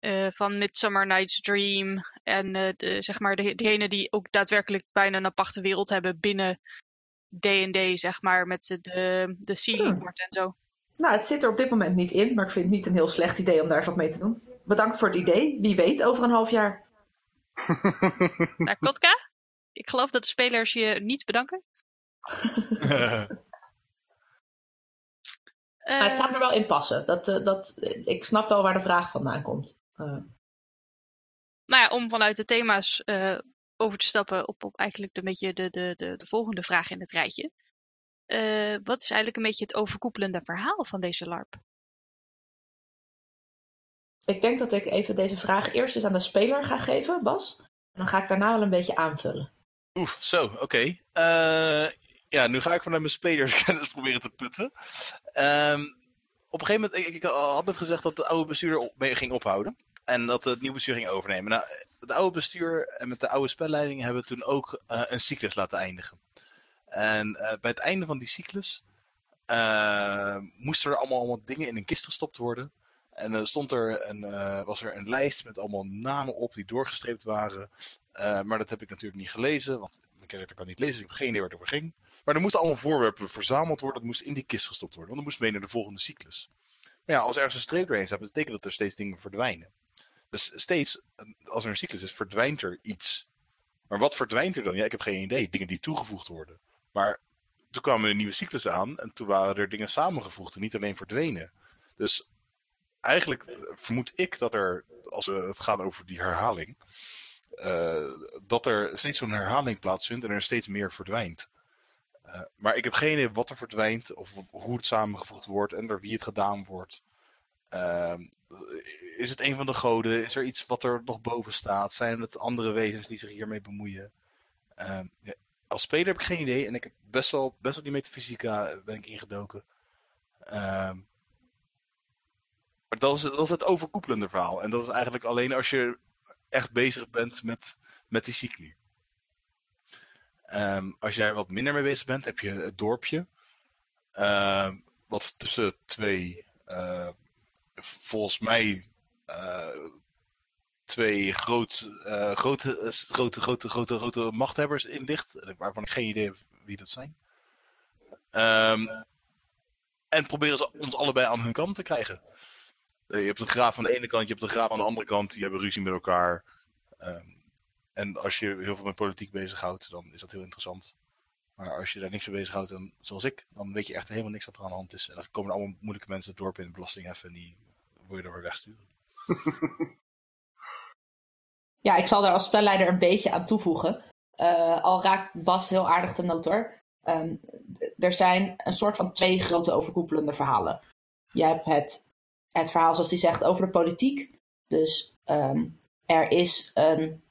S1: eh, van Midsummer Night's Dream. En eh, de, zeg maar de, degene die ook daadwerkelijk bijna een aparte wereld hebben binnen D&D, zeg maar. Met de, de, de
S4: Hmm.
S1: En zo.
S4: Nou, het zit er op dit moment niet in, maar ik vind het niet een heel slecht idee om daar wat mee te doen. Bedankt voor het idee. Wie weet, over een half jaar.
S1: Nou, Kotka? Ik geloof dat de spelers je niet bedanken.
S4: Maar het
S1: Eh,
S4: zou er wel in passen. Dat, eh, dat, eh, ik snap wel waar de vraag vandaan komt. Eh,
S1: nou ja, om vanuit de thema's eh, over te stappen op, op eigenlijk een beetje de, de, de, de volgende vraag in het rijtje. Eh, wat is eigenlijk een beetje het overkoepelende verhaal van deze LARP?
S4: ik denk dat ik even deze vraag eerst eens aan de speler ga geven, Bas. En dan ga ik daarna wel een beetje aanvullen.
S3: Oef, zo, oké. Eh, ja, nu ga ik vanuit mijn spelerskennis proberen te putten. Ehm, op een gegeven moment, ik, ik had net gezegd dat de oude bestuurder op, mee ging ophouden. En dat het nieuwe bestuur ging overnemen. Nou, het oude bestuur en met de oude spelleiding hebben toen ook eh, een cyclus laten eindigen. En eh, bij het einde van die cyclus moesten er allemaal, allemaal dingen in een kist gestopt worden. En er stond er een, eh, was er een lijst met allemaal namen op die doorgestreept waren. Eh, maar dat heb ik natuurlijk niet gelezen, want mijn karakter kan niet lezen, dus ik heb geen idee waar het over ging. Maar er moesten allemaal voorwerpen verzameld worden, dat moest in die kist gestopt worden, want dat moest mee naar de volgende cyclus. Maar ja, als ergens een streep doorheen staat, betekent dat er steeds dingen verdwijnen. Dus steeds, eh, als er een cyclus is, verdwijnt er iets. Maar wat verdwijnt er dan? Ja, ik heb geen idee. Dingen die toegevoegd worden. Maar toen kwamen een nieuwe cyclus aan en toen waren er dingen samengevoegd en niet alleen verdwenen. Dus eigenlijk eh, vermoed ik dat er, als we het gaan over die herhaling, eh, dat er steeds zo'n herhaling plaatsvindt en er steeds meer verdwijnt. Eh, maar ik heb geen idee wat er verdwijnt of hoe het samengevoegd wordt en door wie het gedaan wordt. Ehm, is het een van de goden? Is er iets wat er nog boven staat? Zijn het andere wezens die zich hiermee bemoeien? Ehm, als speler heb ik geen idee en ik heb best wel, best wel die metafysica ben ik ingedoken. Ehm, maar dat is, dat is het overkoepelende verhaal. En dat is eigenlijk alleen als je echt bezig bent met, met die cycli. Ehm, als jij wat minder mee bezig bent, heb je het dorpje. Ehm, wat tussen twee, eh, volgens mij, eh, twee groot, eh, grote, grote, grote, grote, grote machthebbers in ligt. Waarvan ik geen idee heb wie dat zijn. Ehm, en proberen ze ons allebei aan hun kant te krijgen. Eh, Je hebt een graaf aan de ene kant, je hebt een graaf aan de andere kant. Die hebben ruzie met elkaar. Ehm, en als je heel veel met politiek bezighoudt, dan is dat heel interessant. Maar als je daar niks mee bezighoudt, dan, zoals ik, dan weet je echt helemaal niks wat er aan de hand is. En dan komen er allemaal moeilijke mensen het dorp in de belasting heffen en die wil je dan weer wegsturen.
S4: Ja, ik zal daar als spelleider een beetje aan toevoegen. Eh, al raakt Bas heel aardig de noot hoor. Ehm, er zijn een soort van twee grote overkoepelende verhalen. Je hebt het, het verhaal, zoals hij zegt, over de politiek. Dus ehm, er, is een,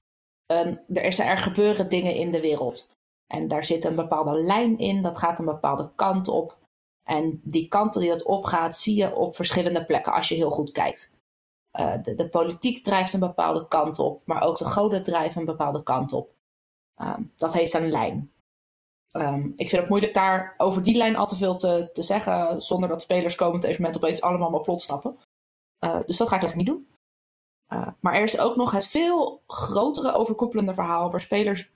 S4: een, er, er gebeuren dingen in de wereld. En daar zit een bepaalde lijn in, dat gaat een bepaalde kant op. En die kant die dat opgaat, zie je op verschillende plekken als je heel goed kijkt. Uh, de, de, politiek drijft een bepaalde kant op, maar ook de goden drijven een bepaalde kant op. Um, dat heeft een lijn. Um, ik vind het moeilijk daar over die lijn al te veel te, te zeggen, zonder dat spelers komend evenement opeens allemaal maar plot stappen. Uh, dus dat ga ik lekker niet doen. Uh, maar er is ook nog het veel grotere overkoepelende verhaal, waar spelers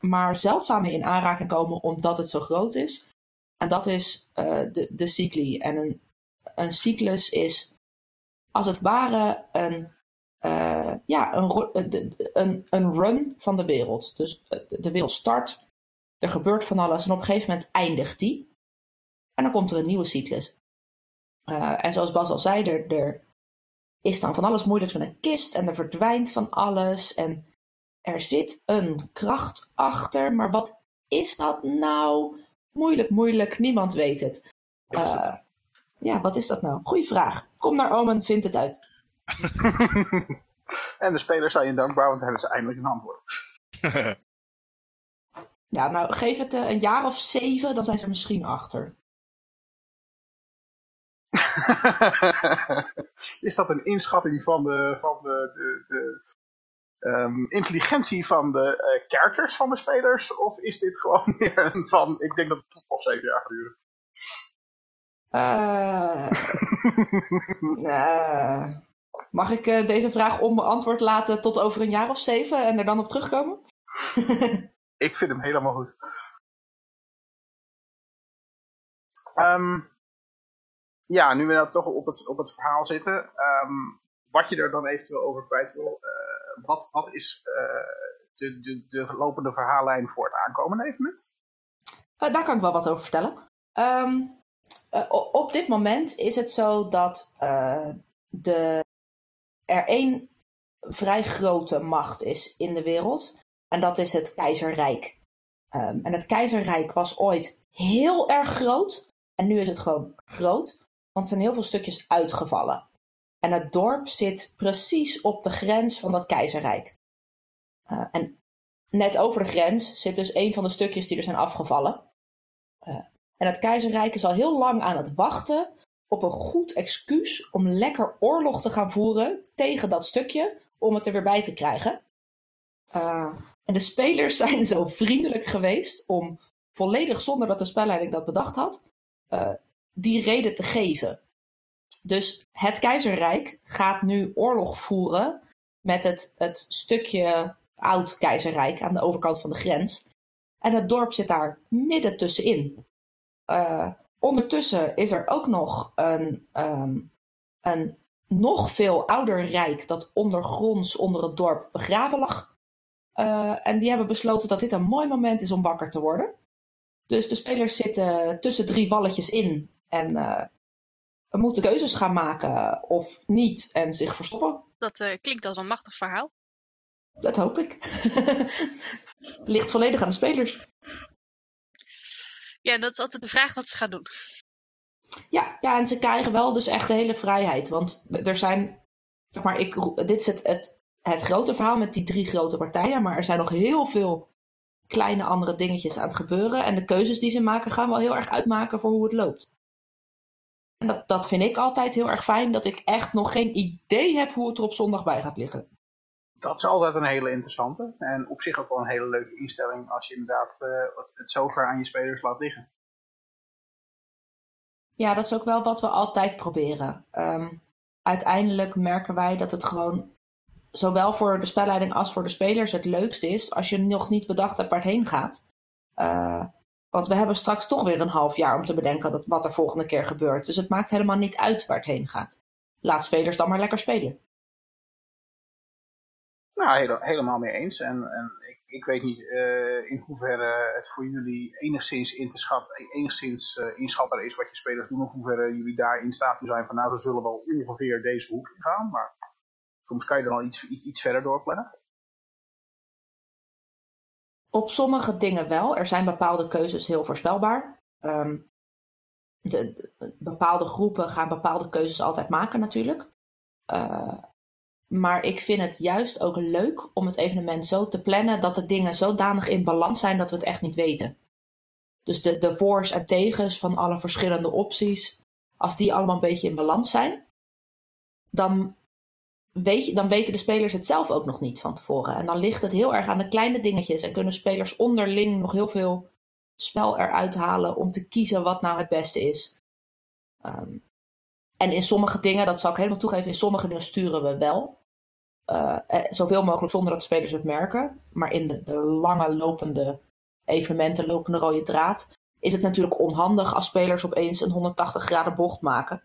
S4: maar zeldzaam mee in aanraking komen omdat het zo groot is. En dat is de, de cycli. En een, een cyclus is als het ware een, ja, een, een, een run van de wereld. Dus de wereld start, er gebeurt van alles en op een gegeven moment eindigt die. En dan komt er een nieuwe cyclus. Uh, en zoals Bas al zei, er, er is dan van alles moeilijks met een kist en er verdwijnt van alles. En er zit een kracht achter, maar wat is dat nou? Moeilijk, moeilijk, niemand weet het. Uh, ja, wat is dat nou? Goeie vraag. Kom naar Omen, vind het uit.
S2: en de spelers zijn je dankbaar, want hebben ze eindelijk een antwoord.
S4: ja, nou geef het uh, een jaar of zeven, dan zijn ze misschien achter.
S2: is dat een inschatting van de, van de, de, de um, intelligentie van de uh, characters van de spelers? Of is dit gewoon meer een van, ik denk dat het toch wel zeven jaar duurt?
S4: Uh, uh, mag ik deze vraag onbeantwoord laten tot over een jaar of zeven en er dan op terugkomen?
S2: ik vind hem helemaal goed. Um, ja, nu we nou toch op het, op het verhaal zitten, um, wat je er dan eventueel over kwijt wil, uh, wat, wat is uh, de, de, de lopende verhaallijn voor het aankomende evenement?
S4: Uh, daar kan ik wel wat over vertellen. Um, op dit moment is het zo dat de, er één vrij grote macht is in de wereld. En dat is het keizerrijk. Um, en het keizerrijk was ooit heel erg groot. En nu is het gewoon groot. Want er zijn heel veel stukjes uitgevallen. En het dorp zit precies op de grens van dat keizerrijk. Uh, en net over de grens zit dus een van de stukjes die er zijn afgevallen. Uh, en het keizerrijk is al heel lang aan het wachten op een goed excuus om lekker oorlog te gaan voeren tegen dat stukje, om het er weer bij te krijgen. Uh, en de spelers zijn zo vriendelijk geweest om, volledig zonder dat de spelleiding dat bedacht had, die reden te geven. Dus het keizerrijk gaat nu oorlog voeren met het, het stukje oud keizerrijk aan de overkant van de grens. En het dorp zit daar midden tussenin. Uh, ondertussen is er ook nog een, um, een nog veel ouder rijk dat ondergronds onder het dorp begraven lag. Uh, en die hebben besloten dat dit een mooi moment is om wakker te worden. Dus de spelers zitten tussen drie walletjes in en uh, moeten keuzes gaan maken of niet en zich verstoppen.
S1: Dat uh, klinkt als een machtig verhaal.
S4: Dat hoop ik. Ligt volledig aan de spelers.
S1: Ja, dat is altijd de vraag wat ze gaan doen.
S4: Ja, ja, en ze krijgen wel dus echt de hele vrijheid. Want er zijn, zeg maar, ik, dit is het, het, het grote verhaal met die drie grote partijen. Maar er zijn nog heel veel kleine andere dingetjes aan het gebeuren. En de keuzes die ze maken gaan wel heel erg uitmaken voor hoe het loopt. En dat, dat vind ik altijd heel erg fijn, dat ik echt nog geen idee heb hoe het er op zondag bij gaat liggen.
S2: Dat is altijd een hele interessante. En op zich ook wel een hele leuke instelling als je inderdaad uh, het zover aan je spelers laat liggen.
S4: Ja, dat is ook wel wat we altijd proberen. Um, uiteindelijk merken wij dat het gewoon zowel voor de spelleiding als voor de spelers het leukste is als je nog niet bedacht hebt waar het heen gaat. Uh, want we hebben straks toch weer een half jaar om te bedenken wat er volgende keer gebeurt. Dus het maakt helemaal niet uit waar het heen gaat. Laat spelers dan maar lekker spelen.
S2: Nou, helemaal mee eens. En, en ik, ik weet niet uh, in hoeverre het voor jullie enigszins in te schatten, enigszins uh, is wat je spelers doen. Of hoeverre jullie daar in staat zijn van nou, ze zullen wel ongeveer deze hoek gaan. Maar soms kan je dan al iets, iets verder doorplannen.
S4: Op sommige dingen wel. Er zijn bepaalde keuzes heel voorspelbaar. Um, de, bepaalde groepen gaan bepaalde keuzes altijd maken natuurlijk. Uh, maar ik vind het juist ook leuk om het evenement zo te plannen dat de dingen zodanig in balans zijn dat we het echt niet weten. Dus de, de voor's en tegens van alle verschillende opties, als die allemaal een beetje in balans zijn, dan dan weten de spelers het zelf ook nog niet van tevoren. En dan ligt het heel erg aan de kleine dingetjes en kunnen spelers onderling nog heel veel spel eruit halen om te kiezen wat nou het beste is. Um, en in sommige dingen, dat zal ik helemaal toegeven, in sommige dingen sturen we wel. Uh, zoveel mogelijk zonder dat de spelers het merken. Maar in de, de lange lopende evenementen, lopende rode draad, is het natuurlijk onhandig als spelers opeens een 180 graden bocht maken.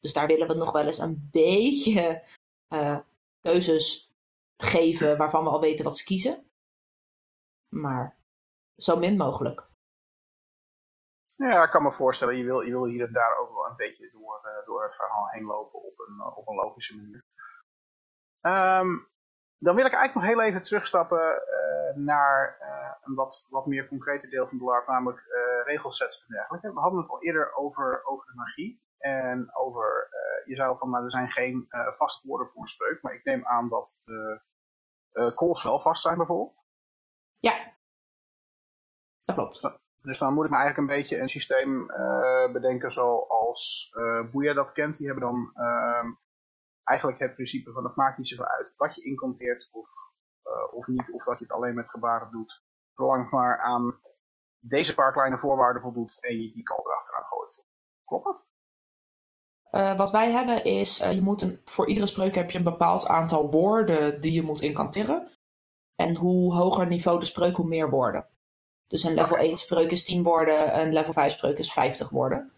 S4: Dus daar willen we nog wel eens een beetje uh, keuzes geven waarvan we al weten wat ze kiezen. Maar zo min mogelijk.
S2: Ja, ik kan me voorstellen, je wil, je wil hier en daar ook wel een beetje door, uh, door het verhaal heen lopen op een, op een logische manier. Um, dan wil ik eigenlijk nog heel even terugstappen uh, naar een wat, wat meer concrete deel van de LARP, namelijk regelsets en dergelijke. We hadden het al eerder over, over de magie en over, je zei al van, nou, er zijn geen vaste woorden voor een spreuk, maar ik neem aan dat de calls wel vast zijn bijvoorbeeld.
S5: Ja, dat klopt.
S2: Dus dan moet ik me eigenlijk een beetje een systeem bedenken zoals Boeia dat kent. Die hebben dan ehm, eigenlijk het principe van het maakt niet zoveel uit wat je incanteert of, uh, of niet, of dat je het alleen met gebaren doet. Zolang het maar aan deze paar kleine voorwaarden voldoet en je die kant erachteraan gooit. Klopt dat?
S4: Uh, wat wij hebben is, uh, je moet een, voor iedere spreuk heb je een bepaald aantal woorden die je moet incanteren. En hoe hoger niveau de spreuk, hoe meer woorden. Dus een level 1 spreuk is 10 woorden, een level 5 spreuk is 50 woorden.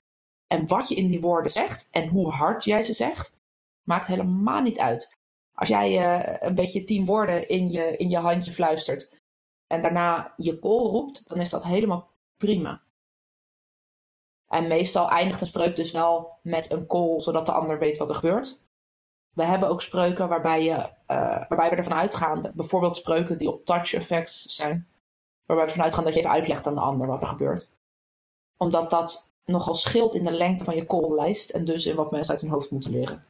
S4: En wat je in die woorden zegt en hoe hard jij ze zegt, Maakt helemaal niet uit. Als jij uh, een beetje tien woorden in je, in je handje fluistert en daarna je call roept, dan is dat helemaal prima. En meestal eindigt een spreuk dus wel met een call, zodat de ander weet wat er gebeurt. We hebben ook spreuken waarbij, je, uh, waarbij we ervan uitgaan, bijvoorbeeld spreuken die op touch effects zijn, waarbij we ervan uitgaan dat je even uitlegt aan de ander wat er gebeurt. Omdat dat nogal scheelt in de lengte van je calllijst en dus in wat mensen uit hun hoofd moeten leren.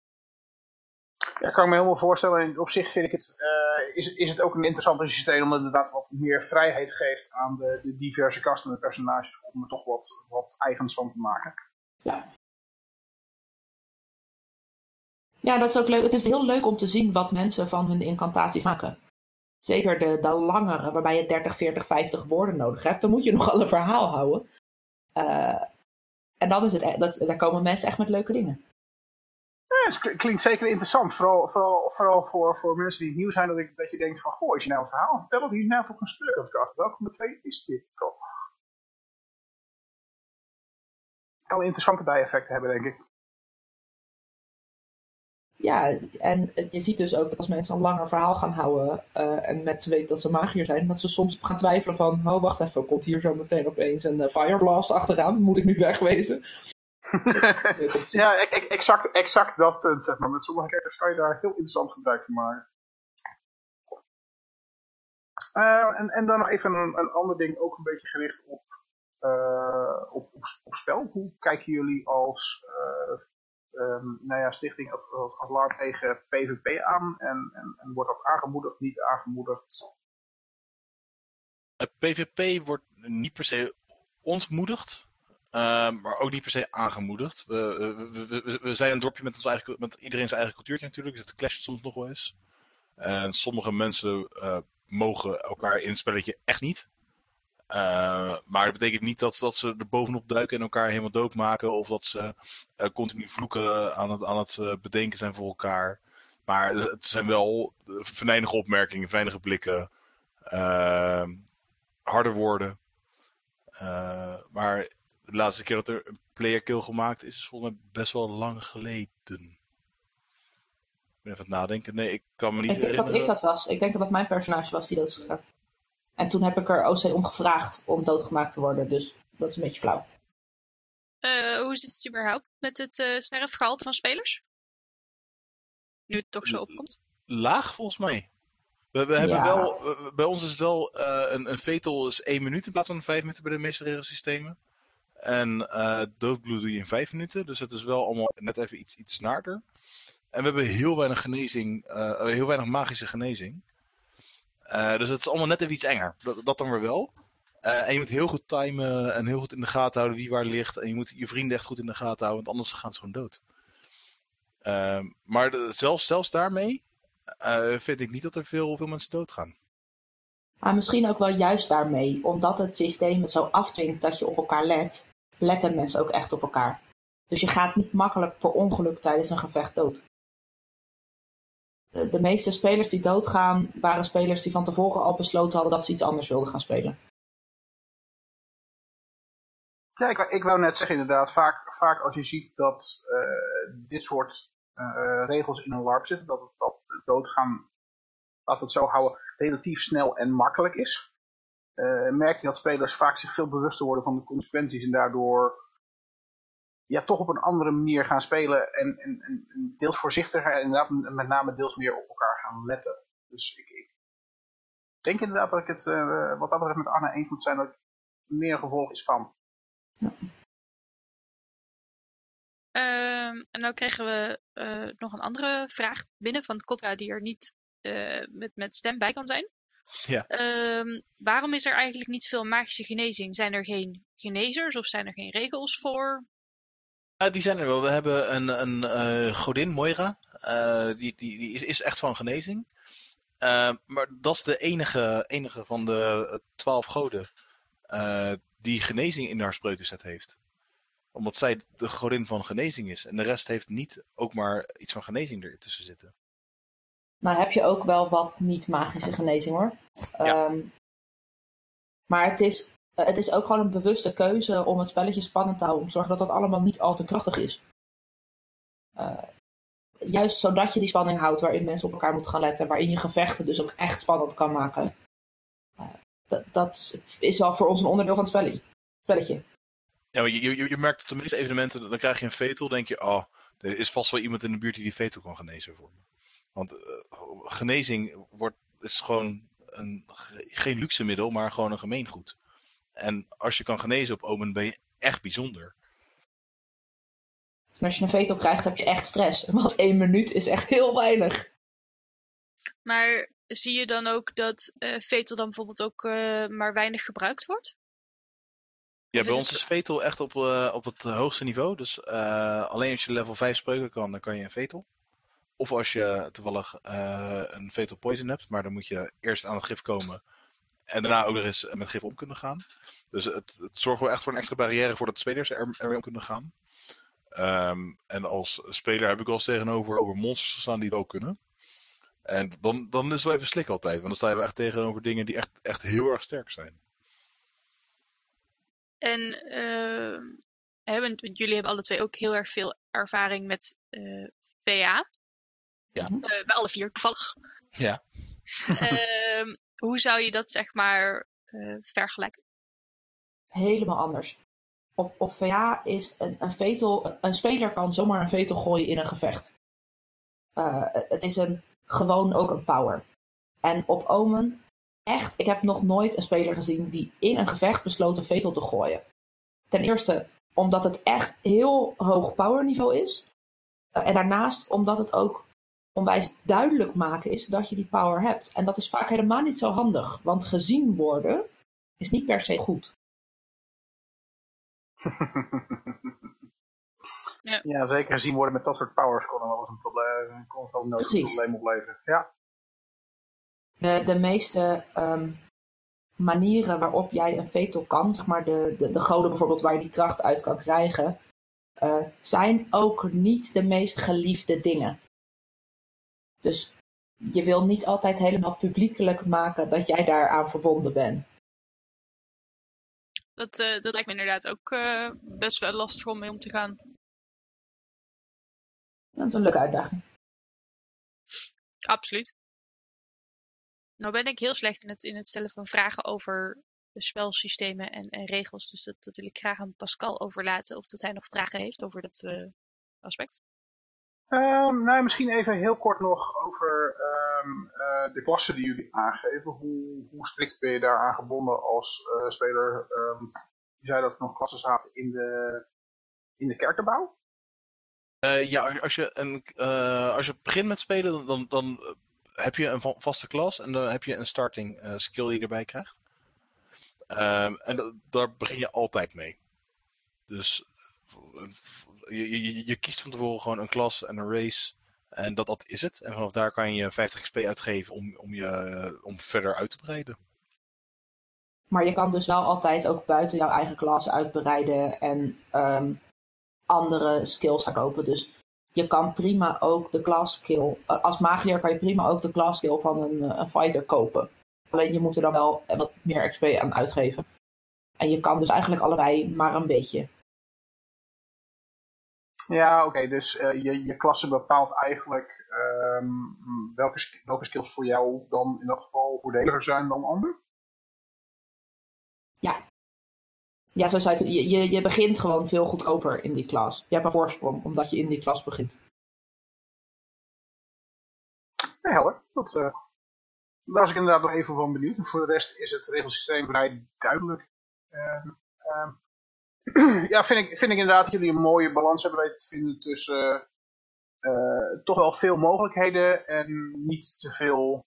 S2: Ja, kan ik me helemaal voorstellen. op zich vind ik het, uh, is, is het ook een interessant systeem omdat het inderdaad wat meer vrijheid geeft aan de, de diverse kasten en personages om er toch wat, wat eigens van te maken.
S4: Ja. Ja, dat is ook leuk. Het is heel leuk om te zien wat mensen van hun incantaties maken. Zeker de, de langere, waarbij je 30, 40, 50 woorden nodig hebt. Dan moet je nogal een verhaal houden. Uh, en dan is het, e-, dat, daar komen mensen echt met leuke dingen
S2: het klinkt zeker interessant. Vooral, vooral, vooral voor, voor mensen die nieuw zijn, dat, ik, dat je denkt van, goh, is je nou een verhaal vertellen, die is nou toch een stuk aan het Welke met twee is dit toch? Kan interessante bijeffecten hebben, denk ik.
S4: Ja, en je ziet dus ook dat als mensen een langer verhaal gaan houden uh, en met weten dat ze magier zijn, dat ze soms gaan twijfelen van, oh wacht even, komt hier zo meteen opeens een uh, fireblast achteraan, moet ik nu wegwezen?
S2: Ja, exact, exact dat punt, zeg maar. Met sommige characters kan je daar heel interessant gebruik van maken. Uh, en, en dan nog even een, een ander ding, ook een beetje gericht op, uh, op, op, spel. Hoe kijken jullie als uh, um, nou ja, stichting als, LARP tegen PvP aan? En, en, en wordt dat aangemoedigd, niet aangemoedigd?
S3: PvP wordt niet per se ontmoedigd. Ehm, maar ook niet per se aangemoedigd. We, we, we, zijn een dorpje met, ons met iedereen zijn eigen cultuurtje natuurlijk, dus het clasht soms nog wel eens. En sommige mensen uh, mogen elkaar in het spelletje echt niet. Uh, maar dat betekent niet dat, ze er bovenop duiken en elkaar helemaal doodmaken. Of dat ze uh, continu vloeken aan het, aan het bedenken zijn voor elkaar. Maar het zijn wel venijnige opmerkingen, venijnige blikken. Ehm, harde woorden. maar de laatste keer dat er een player kill gemaakt is, is volgens mij best wel lang geleden. Ik ben even aan het nadenken. Nee, ik kan me niet
S4: ik
S3: herinneren.
S4: dat ik dat was. Ik denk dat dat mijn personage was die dood is gegaan. En toen heb ik er OC om gevraagd om doodgemaakt te worden. Dus dat is een beetje flauw.
S1: Uh, hoe zit het überhaupt met het uh, snerfgehalte van spelers? Nu het toch zo opkomt.
S3: Laag volgens mij. We, we hebben
S4: Ja.
S3: wel, bij ons is het wel uh, een, een vetel is één minuut in plaats van vijf minuten bij de meeste regelsystemen. En uh, doodbloed doe je in vijf minuten. Dus het is wel allemaal net even iets, iets. En we hebben heel weinig genezing, uh, heel weinig magische genezing. Uh, dus het is allemaal net even iets enger. Dat, dat dan weer wel. en je moet heel goed timen en heel goed in de gaten houden wie waar ligt. En je moet je vrienden echt goed in de gaten houden, want anders gaan ze gewoon dood. Ehm, maar zelfs, zelfs daarmee vind ik niet dat er veel, veel mensen doodgaan.
S4: Maar misschien ook wel juist daarmee, omdat het systeem het zo afdwingt dat je op elkaar let, letten mensen ook echt op elkaar. Dus je gaat niet makkelijk per ongeluk tijdens een gevecht dood. De, meeste spelers die doodgaan, waren spelers die van tevoren al besloten hadden dat ze iets anders wilden gaan spelen.
S2: Ja, ik, ik wou net zeggen inderdaad, vaak, vaak als je ziet dat uh, dit soort uh, regels in een LARP zitten, dat, dat doodgaan, laten we het zo houden, relatief snel en makkelijk is. Eh, merk je dat spelers vaak zich veel bewuster worden van de consequenties en daardoor ja, toch op een andere manier gaan spelen en, en, en deels voorzichtiger en inderdaad met name deels meer op elkaar gaan letten. Dus ik, ik denk inderdaad dat ik het uh, wat dat betreft met Anna eens moet zijn dat het meer een gevolg is van. Ja.
S1: Um, en nou kregen we uh, nog een andere vraag binnen van Kotra die er niet uh, met, met stem bij kan zijn.
S3: Ja.
S1: Um, waarom is er eigenlijk niet veel magische genezing? Zijn er geen genezers of zijn er geen regels voor?
S3: Ja, die zijn er wel. We hebben een, een uh, godin, Moira. die, die, die is, is echt van genezing. maar dat is de enige, enige van de twaalf goden die genezing in haar spreukenset heeft omdat zij de godin van genezing is. En de rest heeft niet ook maar iets van genezing ertussen zitten.
S4: Nou heb je ook wel wat niet-magische genezing hoor.
S3: Ja. Um,
S4: maar het is, het is ook gewoon een bewuste keuze om het spelletje spannend te houden. Om te zorgen dat dat allemaal niet al te krachtig is. Uh, juist zodat je die spanning houdt waarin mensen op elkaar moeten gaan letten. Waarin je gevechten dus ook echt spannend kan maken. Uh, dat, dat is wel voor ons een onderdeel van het spelletje. spelletje.
S3: Ja, je, je, je merkt op de meeste evenementen, dan krijg je een vetel, denk je, oh, er is vast wel iemand in de buurt die die vetel kan genezen voor me. Want uh, genezing wordt, is gewoon een, geen luxe middel, maar gewoon een gemeengoed. En als je kan genezen op Omen, ben je echt bijzonder.
S4: En als je een vetel krijgt, heb je echt stress. Want één minuut is echt heel weinig.
S1: Maar zie je dan ook dat uh, vetel dan bijvoorbeeld ook uh, maar weinig gebruikt wordt?
S3: Ja, bij ons is Vetel echt op, uh, op het hoogste niveau. Dus uh, alleen als je level 5 spreuken kan, dan kan je een Vetel. Of als je toevallig uh, een Fatal Poison hebt, maar dan moet je eerst aan het gif komen. En daarna ook nog eens met gif om kunnen gaan. Dus het, het zorgt wel echt voor een extra barrière voordat de spelers er, er mee om kunnen gaan. Um, en als speler heb ik wel eens tegenover over monsters gestaan die het ook kunnen. En dan, dan is het wel even slik altijd. Want dan sta je echt tegenover dingen die echt, echt heel erg sterk zijn.
S1: En hebben, jullie hebben alle twee ook heel erg veel ervaring met uh, VA.
S3: Ja.
S1: Uh, bij alle vier toevallig.
S3: Ja.
S1: uh, hoe zou je dat zeg maar vergelijken?
S4: Helemaal anders. Op, op VA is een, een vetel, een speler kan zomaar een vetel gooien in een gevecht. het is een, gewoon ook een power. En op Omen echt, ik heb nog nooit een speler gezien die in een gevecht besloot een vetel te gooien. Ten eerste omdat het echt heel hoog powerniveau is. Uh, en daarnaast omdat het ook onwijs duidelijk maken is dat je die power hebt. En dat is vaak helemaal niet zo handig, want gezien worden is niet per se goed.
S2: ja. ja, zeker gezien worden met dat soort powers kon er wel eens een probleem, kon wel een probleem opleveren. Ja
S4: de, de meeste um, manieren waarop jij een vetel kan, zeg maar de, de, de goden bijvoorbeeld waar je die kracht uit kan krijgen, uh, zijn ook niet de meest geliefde dingen. Dus je wil niet altijd helemaal publiekelijk maken dat jij daaraan verbonden bent.
S1: Dat, uh, dat lijkt me inderdaad ook uh, best wel lastig om mee om te gaan.
S4: Dat is een leuke uitdaging.
S1: Absoluut. Nou ben ik heel slecht in het, in het stellen van vragen over spelsystemen en, en regels. Dus dat, dat, wil ik graag aan Pascal overlaten. Of dat hij nog vragen heeft over dat uh, aspect.
S2: Um, nou, misschien even heel kort nog over um, uh, de klassen die jullie aangeven. Hoe, hoe strikt ben je daaraan gebonden als uh, speler? Um, je zei dat er nog klassen zaten in de, in de kerkenbouw?
S3: ja, als je, een, als je begint met spelen, dan, dan heb je een vaste klas en dan heb je een starting skill die je erbij krijgt. En daar begin je altijd mee. Dus je, je, je, kiest van tevoren gewoon een klas en een race. En dat, dat is het. En vanaf daar kan je 50 XP uitgeven om, om, je, om verder uit te breiden.
S4: Maar je kan dus wel altijd ook buiten jouw eigen klas uitbreiden en um, andere skills gaan kopen. Dus je kan prima ook de class skill, eh, als magier kan je prima ook de class skill van een, eh, een fighter kopen. Alleen je moet er dan wel wat meer XP aan uitgeven. En je kan dus eigenlijk allebei maar een beetje.
S2: Ja, oké, okay, dus uh, je, je klasse bepaalt eigenlijk um, welke, welke skills voor jou dan in dat geval voordeliger zijn dan ander?
S4: Ja, zo zei het, je, je, je begint gewoon veel goedkoper in die klas. Je hebt een voorsprong, omdat je in die klas begint.
S2: Nee, helder. Dat, eh, daar was ik inderdaad nog even van benieuwd. En voor de rest is het regelsysteem vrij duidelijk. Ehm, ehm, ja, vind ik, vind ik inderdaad dat jullie een mooie balans hebben weten te vinden tussen eh, toch wel veel mogelijkheden en niet te veel,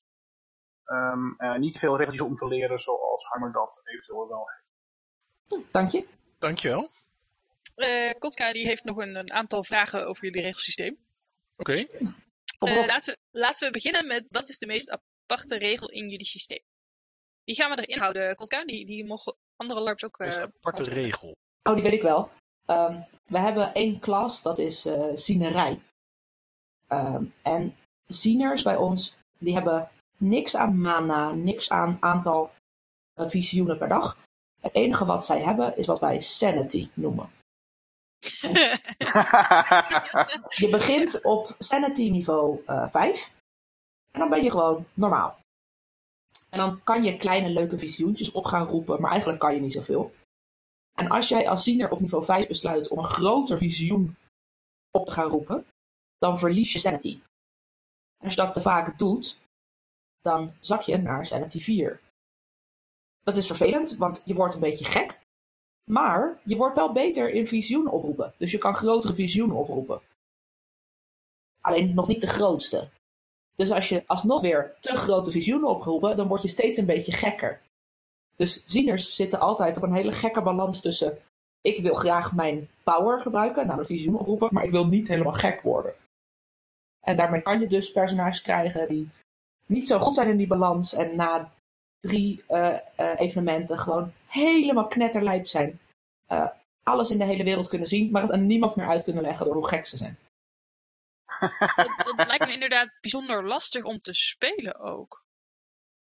S2: ehm, eh, niet te veel regeltjes om te leren zoals Hammer dat eventueel wel heeft.
S4: Dank je.
S3: Dankjewel.
S1: Eh Kotka die heeft nog een, een aantal vragen over jullie regelsysteem.
S3: Oké.
S1: Eh, laten, we, laten we beginnen met wat is de meest aparte regel in jullie systeem? Die gaan we erin houden, Kotka. Die, die mogen andere LARPs ook... Eh,
S3: een aparte regel.
S4: Oh, die weet ik wel. Ehm, we hebben één klas, dat is eh zienerij. Ehm, en zieners bij ons, die hebben niks aan mana, niks aan aantal eh, visioenen per dag. Het enige wat zij hebben is wat wij sanity noemen. Je begint op sanity niveau eh 5. En dan ben je gewoon normaal. En dan kan je kleine leuke visioentjes op gaan roepen, maar eigenlijk kan je niet zoveel. En als jij als ziener op niveau 5 besluit om een groter visioen op te gaan roepen, dan verlies je sanity. En als je dat te vaak doet, dan zak je naar sanity 4. Dat is vervelend, want je wordt een beetje gek. Maar je wordt wel beter in visioenen oproepen. Dus je kan grotere visioenen oproepen. Alleen nog niet de grootste. Dus als je alsnog weer te grote visioenen oproepen, dan word je steeds een beetje gekker. Dus zieners zitten altijd op een hele gekke balans tussen. Ik wil graag mijn power gebruiken, namelijk visioenen oproepen, maar ik wil niet helemaal gek worden. En daarmee kan je dus personages krijgen die niet zo goed zijn in die balans en na drie eh, eh, evenementen gewoon helemaal knetterlijp zijn. Eh, alles in de hele wereld kunnen zien, maar het aan niemand meer uit kunnen leggen door hoe gek ze zijn.
S1: dat, dat lijkt me inderdaad bijzonder lastig om te spelen ook.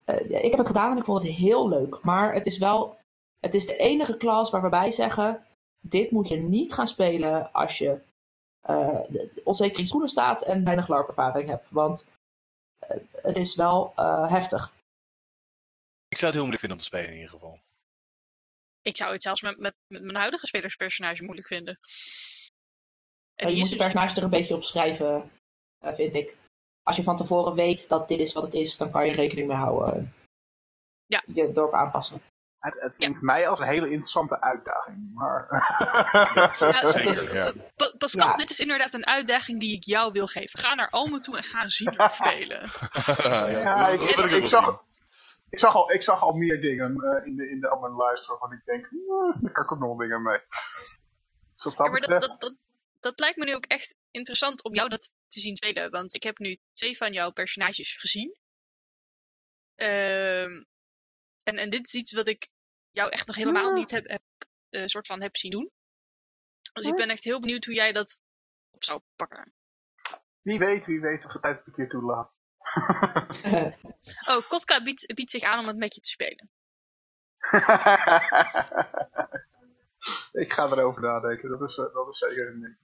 S4: Eh, ik heb het gedaan en ik vond het heel leuk. Maar het is wel, het is de enige klas waar we bij zeggen, dit moet je niet gaan spelen als je eh, onzeker in schoenen staat en weinig larpervaring hebt. Want eh, het is wel eh, heftig.
S3: Ik zou het heel moeilijk vinden om te spelen in ieder geval.
S1: Ik zou het zelfs met, met, met mijn huidige spelerspersonage moeilijk vinden. En
S4: je moet je
S1: dus-
S4: personage er een beetje op schrijven, eh, vind ik. Als je van tevoren weet dat dit is wat het is, dan kan je er rekening mee houden.
S1: Ja.
S4: Je dorp aanpassen.
S2: Het, het klinkt mij als een hele interessante uitdaging. Maar...
S1: Ja,
S3: Zeker,
S4: het is-
S3: ja.
S1: Pa- Pascal,
S4: Ja.
S1: dit is inderdaad een uitdaging die ik jou wil geven. Ga naar Alme toe en ga een ziener spelen.
S2: Ja, ik, ik, zag,
S3: zien.
S2: ik, zag al, ik zag al meer dingen eh, in de, in de lijst waarvan ik denk, "Eh, daar kan ik ook nog dingen mee. Dus wat dat
S1: Ja, maar dat,
S2: betreft,
S1: dat, dat, lijkt me nu ook echt interessant om jou dat te zien spelen. Want ik heb nu twee van jouw personages gezien. Ehm, en, en dit is iets wat ik jou echt nog helemaal
S2: Ja.
S1: niet heb, heb, eh, soort van heb zien doen. Dus ik ben echt heel benieuwd hoe jij dat op zou pakken.
S2: wie weet, wie weet of de tijd het een keer toelaat.
S1: Oh, Kotka biedt, biedt zich aan om het met je te spelen.
S2: ik ga erover nadenken, dat is, eh, dat is zeker een ding.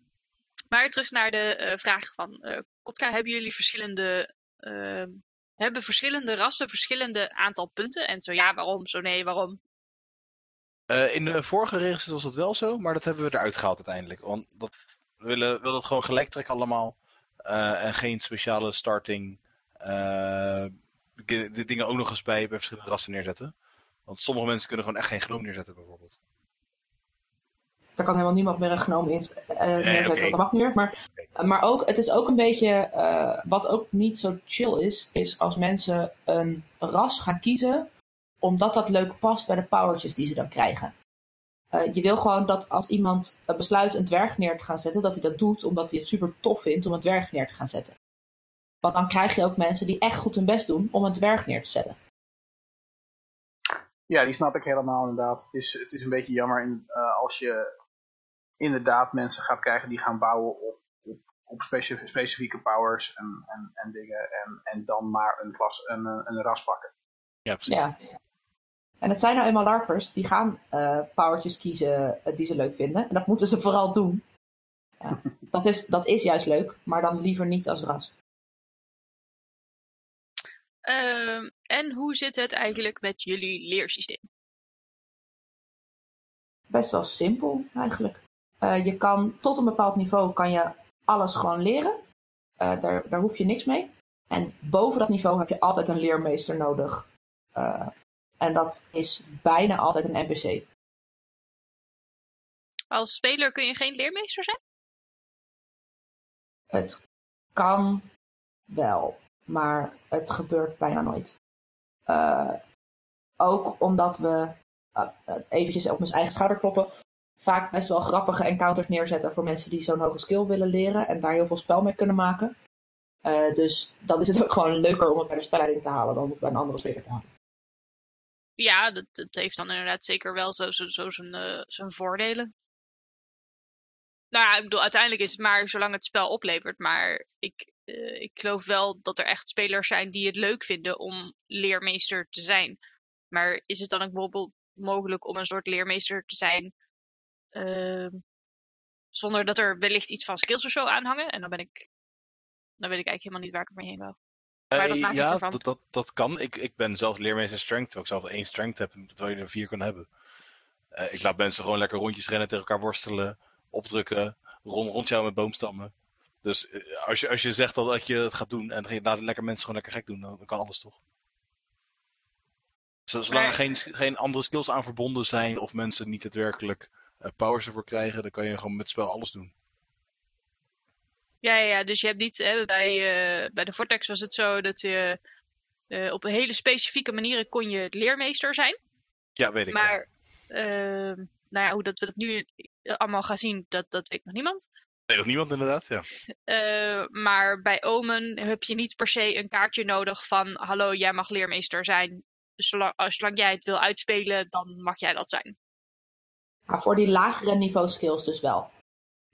S1: Maar terug naar de eh, vraag van eh, Kotka. Hebben jullie verschillende, ehm, hebben verschillende rassen verschillende aantal punten? En zo ja, waarom? Zo nee, waarom?
S3: Eh, in de vorige regels was dat wel zo, maar dat hebben we eruit gehaald uiteindelijk. Want dat, we willen, het gewoon gelijk trekken allemaal. En geen speciale starting. eh, de dingen ook nog eens bij, verschillende rassen neerzetten. Want sommige mensen kunnen gewoon echt geen gnoom neerzetten bijvoorbeeld.
S4: Daar kan helemaal niemand meer een genoom in eh, neerzetten, want dat mag niet meer. Maar, maar ook, het is ook een beetje, eh, wat ook niet zo chill is, is als mensen een ras gaan kiezen, omdat dat leuk past bij de powertjes die ze dan krijgen. Eh, je wil gewoon dat als iemand besluit een dwerg neer te gaan zetten, dat hij dat doet omdat hij het super tof vindt om een dwerg neer te gaan zetten. Want dan krijg je ook mensen die echt goed hun best doen om een dwerg neer te zetten.
S2: Ja, die snap ik helemaal inderdaad. Het is, het is een beetje jammer in, eh, als je inderdaad mensen gaat krijgen die gaan bouwen op, op, op speci- specifieke powers en, en, en dingen. En, en dan maar een, klas, een, een ras pakken.
S3: Ja, precies.
S4: Ja. En het zijn nou eenmaal larpers die gaan eh powertjes kiezen eh, die ze leuk vinden. En dat moeten ze vooral doen. Ja. Dat, is, dat is juist leuk, maar dan liever niet als ras.
S1: Ehm, en hoe zit het eigenlijk met jullie leersysteem?
S4: best wel simpel eigenlijk. Eh, je kan tot een bepaald niveau kan je alles gewoon leren. Eh, daar, daar hoef je niks mee. En boven dat niveau heb je altijd een leermeester nodig. Eh, en dat is bijna altijd een NPC.
S1: Als speler kun je geen leermeester zijn?
S4: Het kan wel, maar het gebeurt bijna nooit. Ook omdat we, eventjes op mijn eigen schouder kloppen, vaak best wel grappige encounters neerzetten voor mensen die zo'n hoge skill willen leren en daar heel veel spel mee kunnen maken. Uh, dus dan is het ook gewoon leuker om het bij de spelleiding te halen dan bij een andere speler te halen.
S1: Ja, dat, heeft dan inderdaad zeker wel zo, zo, zo zijn, voordelen. Nou ja, ik bedoel, uiteindelijk is het maar zolang het spel oplevert. Maar ik, uh, ik geloof wel dat er echt spelers zijn die het leuk vinden om leermeester te zijn. Maar is het dan ook bijvoorbeeld mogelijk om een soort leermeester te zijn zonder dat er wellicht iets van skills of zo aanhangen? En dan ben ik, dan weet ik eigenlijk helemaal niet waar ik mee heen wou. Maar dat maakt
S3: Uh, ja, dat, dat, dat kan. Ik, ik ben zelf leermeester strength, terwijl ik zelf één strength heb, terwijl je er vier kan hebben. Uh, ik laat mensen gewoon lekker rondjes rennen, tegen elkaar worstelen, opdrukken, rond, rondjouwen met boomstammen. Dus uh, als, je, als je zegt dat, dat je het gaat doen en je laat lekker mensen gewoon lekker gek doen, dan, kan alles toch. Zolang er geen, geen andere skills aan verbonden zijn of mensen niet daadwerkelijk powers ervoor krijgen, dan kan je gewoon met het spel alles doen.
S1: Ja, ja, dus je hebt niet, hè, bij, uh, bij de Vortex was het zo dat je uh, op een hele specifieke manier kon je leermeester zijn.
S3: Ja, weet ik.
S1: Maar ja. uh, nou ja, hoe dat we dat nu allemaal gaan zien, dat, dat weet nog niemand.
S3: Nee, nog niemand inderdaad, ja.
S1: Uh, maar bij Omen heb je niet per se een kaartje nodig van hallo, jij mag leermeester zijn. Dus zolang, zolang jij het wil uitspelen, dan mag jij dat zijn.
S4: Maar voor die lagere niveau skills dus wel.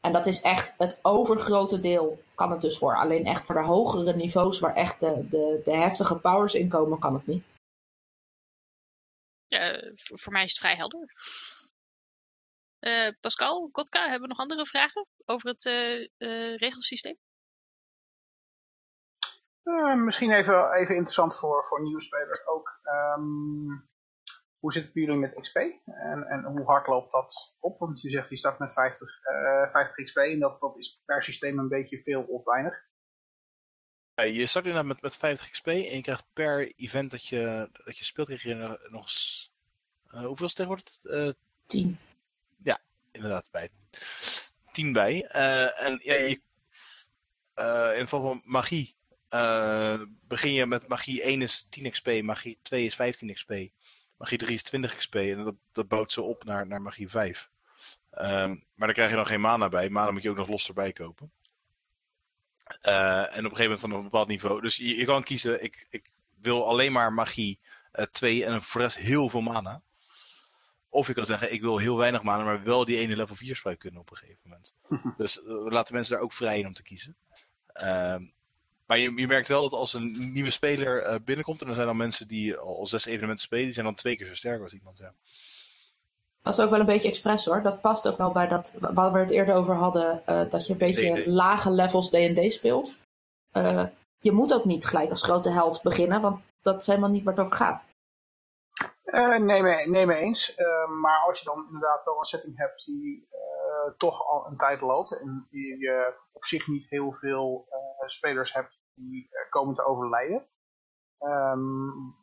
S4: En dat is echt het overgrote deel kan het dus voor. Alleen echt voor de hogere niveaus waar echt de, de, de heftige powers in komen, kan het niet.
S1: Ja, voor, voor mij is het vrij helder. Uh, Pascal, Kotka, hebben we nog andere vragen over het uh, uh, regelsysteem?
S2: misschien even, even interessant voor, voor nieuwe spelers ook. Um, hoe zit het bij jullie met XP? En, en hoe hard loopt dat op? Want je zegt je start met 50, uh, 50 XP en dat, dat is per systeem een beetje veel of weinig.
S3: Ja, je start inderdaad met, met 50 XP en je krijgt per event dat je, dat je speelt, krijg je er nog eens... Uh, hoeveel is het tegenwoordig? Uh,
S4: 10.
S3: Ja, inderdaad, bij 10 bij. Uh, en ja, je, uh, in geval van magie uh, begin je met magie 1 is 10 XP, magie 2 is 15 XP. Magie 3 is 20 XP en dat, dat bouwt zo op naar, naar magie 5. Um, maar dan krijg je dan geen mana bij. Mana moet je ook nog los erbij kopen. Uh, en op een gegeven moment van een bepaald niveau. Dus je, je kan kiezen, ik, ik wil alleen maar magie uh, 2 en voor de rest heel veel mana. Of je kan zeggen, ik wil heel weinig mana, maar wel die ene level 4 spray kunnen op een gegeven moment. dus uh, we laten mensen daar ook vrij in om te kiezen. Um, maar je, je, merkt wel dat als een nieuwe speler uh, binnenkomt, en er zijn dan mensen die al, zes evenementen spelen, die zijn dan twee keer zo sterk als iemand. Ja.
S4: Dat is ook wel een beetje expres hoor. Dat past ook wel bij dat waar we het eerder over hadden, uh, dat je een beetje D &D. lage levels D&D speelt. Uh, je moet ook niet gelijk als grote held beginnen, want dat is helemaal niet waar het over gaat.
S2: Uh, nee, mee, eens. Uh, maar als je dan inderdaad wel een setting hebt die uh, toch al een tijd loopt en die je op zich niet heel veel spelers hebt die komen te overlijden, um,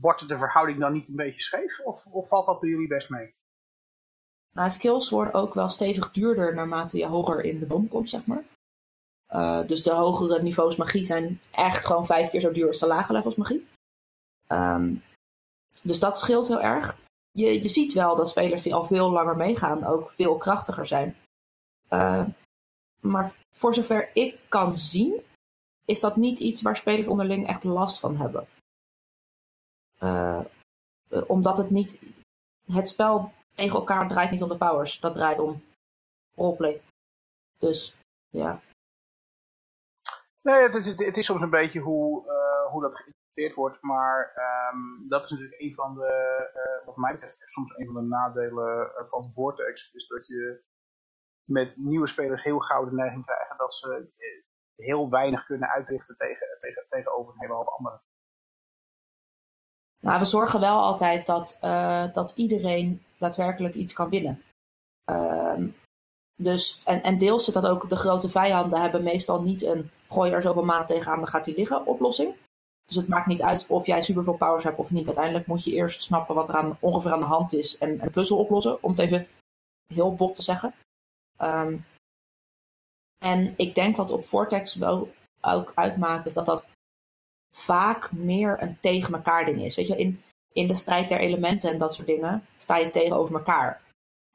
S2: wordt de verhouding dan niet een beetje scheef of, of valt dat bij jullie best mee?
S4: Nou, skills worden ook wel stevig duurder naarmate je hoger in de boom komt, zeg maar. dus de hogere niveaus magie zijn echt gewoon vijf keer zo duur als de lage levels magie. Um, dus dat scheelt heel erg. Je, je ziet wel dat spelers die al veel langer meegaan ook veel krachtiger zijn. Uh, maar voor zover ik kan zien, is dat niet iets waar spelers onderling echt last van hebben. Uh, omdat het niet. Het spel tegen elkaar draait niet om de powers, dat draait om roleplay. Dus ja.
S2: Nee, het is, het is soms een beetje hoe, hoe dat wordt. Maar um, dat is natuurlijk een van de, uh, wat mij betreft, soms een van de nadelen van Vortex. Is dat je met nieuwe spelers heel gauw de neiging krijgen dat ze heel weinig kunnen uitrichten tegen, tegen, tegenover een hele hoop anderen.
S4: Nou, we zorgen wel altijd dat, dat iedereen daadwerkelijk iets kan winnen. Ehm, dus, en, en deels zit dat ook, de grote vijanden hebben meestal niet een gooi er zoveel maanden tegenaan, dan gaat hij liggen oplossing. Dus het maakt niet uit of jij superveel powers hebt of niet. Uiteindelijk moet je eerst snappen wat er aan, ongeveer aan de hand is en een puzzel oplossen, om het even heel bot te zeggen. Ehm, en ik denk wat op Vortex wel ook uitmaakt, is dat dat vaak meer een tegen elkaar ding is. Weet je, in, in de strijd der elementen en dat soort dingen sta je tegenover elkaar.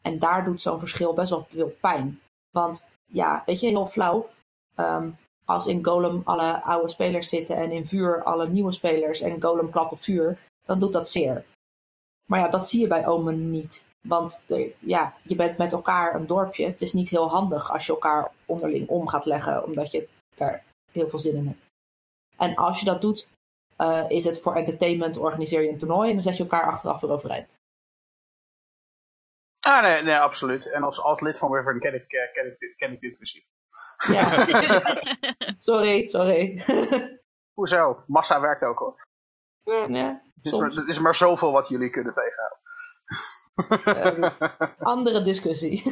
S4: En daar doet zo'n verschil best wel veel pijn. Want ja, weet je, heel flauw. Ehm, als in Golem alle oude spelers zitten en in vuur alle nieuwe spelers en Golem klap op vuur, dan doet dat zeer. Maar ja, dat zie je bij Omen niet. Want ja, je bent met elkaar een dorpje. Het is niet heel handig als je elkaar onderling om gaat leggen, omdat je daar heel veel zin in hebt. En als je dat doet, uh, is het voor entertainment, organiseer je een toernooi en dan zet je elkaar achteraf weer overeind.
S2: Ah, nee, nee, absoluut. En als, als lid van Wyvern ken ik, uh, ken ik, ken ik dit principe.
S4: Ja. sorry, sorry.
S2: Hoezo? Massa werkt ook hoor.
S4: Ja, ja,
S2: het, is maar, het is maar zoveel wat jullie kunnen tegenhouden.
S4: Ja, andere discussie.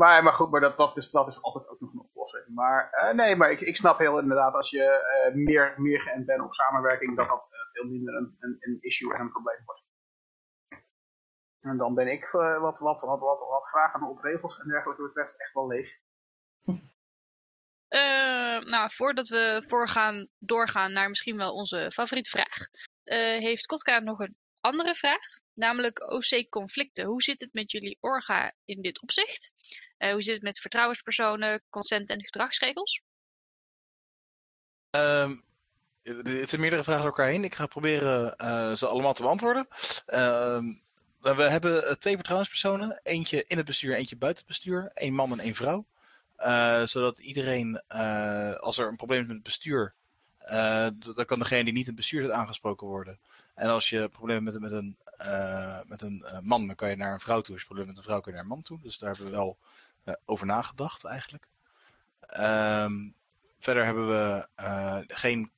S2: maar, maar goed, maar dat, dat, is, dat is altijd ook nog een oplossing. Maar uh, nee, maar ik, ik snap heel inderdaad als je uh, meer, meer geënt bent op samenwerking, dat dat uh, veel minder een, een, een, issue en een probleem wordt. En dan ben ik wat, wat, wat, wat, wat vragen op regels en dergelijke betreft echt wel leeg.
S1: nou, voordat we voorgaan, doorgaan naar misschien wel onze favoriete vraag, heeft Kotka nog een andere vraag, namelijk OC-conflicten. Hoe zit het met jullie orga in dit opzicht? Uh, hoe zit het met vertrouwenspersonen, consent en gedragsregels?
S3: Um, er zijn meerdere vragen door elkaar heen. Ik ga proberen uh, ze allemaal te beantwoorden. Uh, we hebben twee vertrouwenspersonen. Eentje in het bestuur, eentje buiten het bestuur. Eén man en één vrouw. Uh, zodat iedereen, als er een probleem is met het bestuur, dan kan degene die niet in het bestuur zit aangesproken worden. En als je problemen hebt met, met een, met een man, dan kan je naar een vrouw toe. Als je problemen met een vrouw, kan je naar een man toe. Dus daar hebben we wel over nagedacht eigenlijk. Um, verder hebben we geen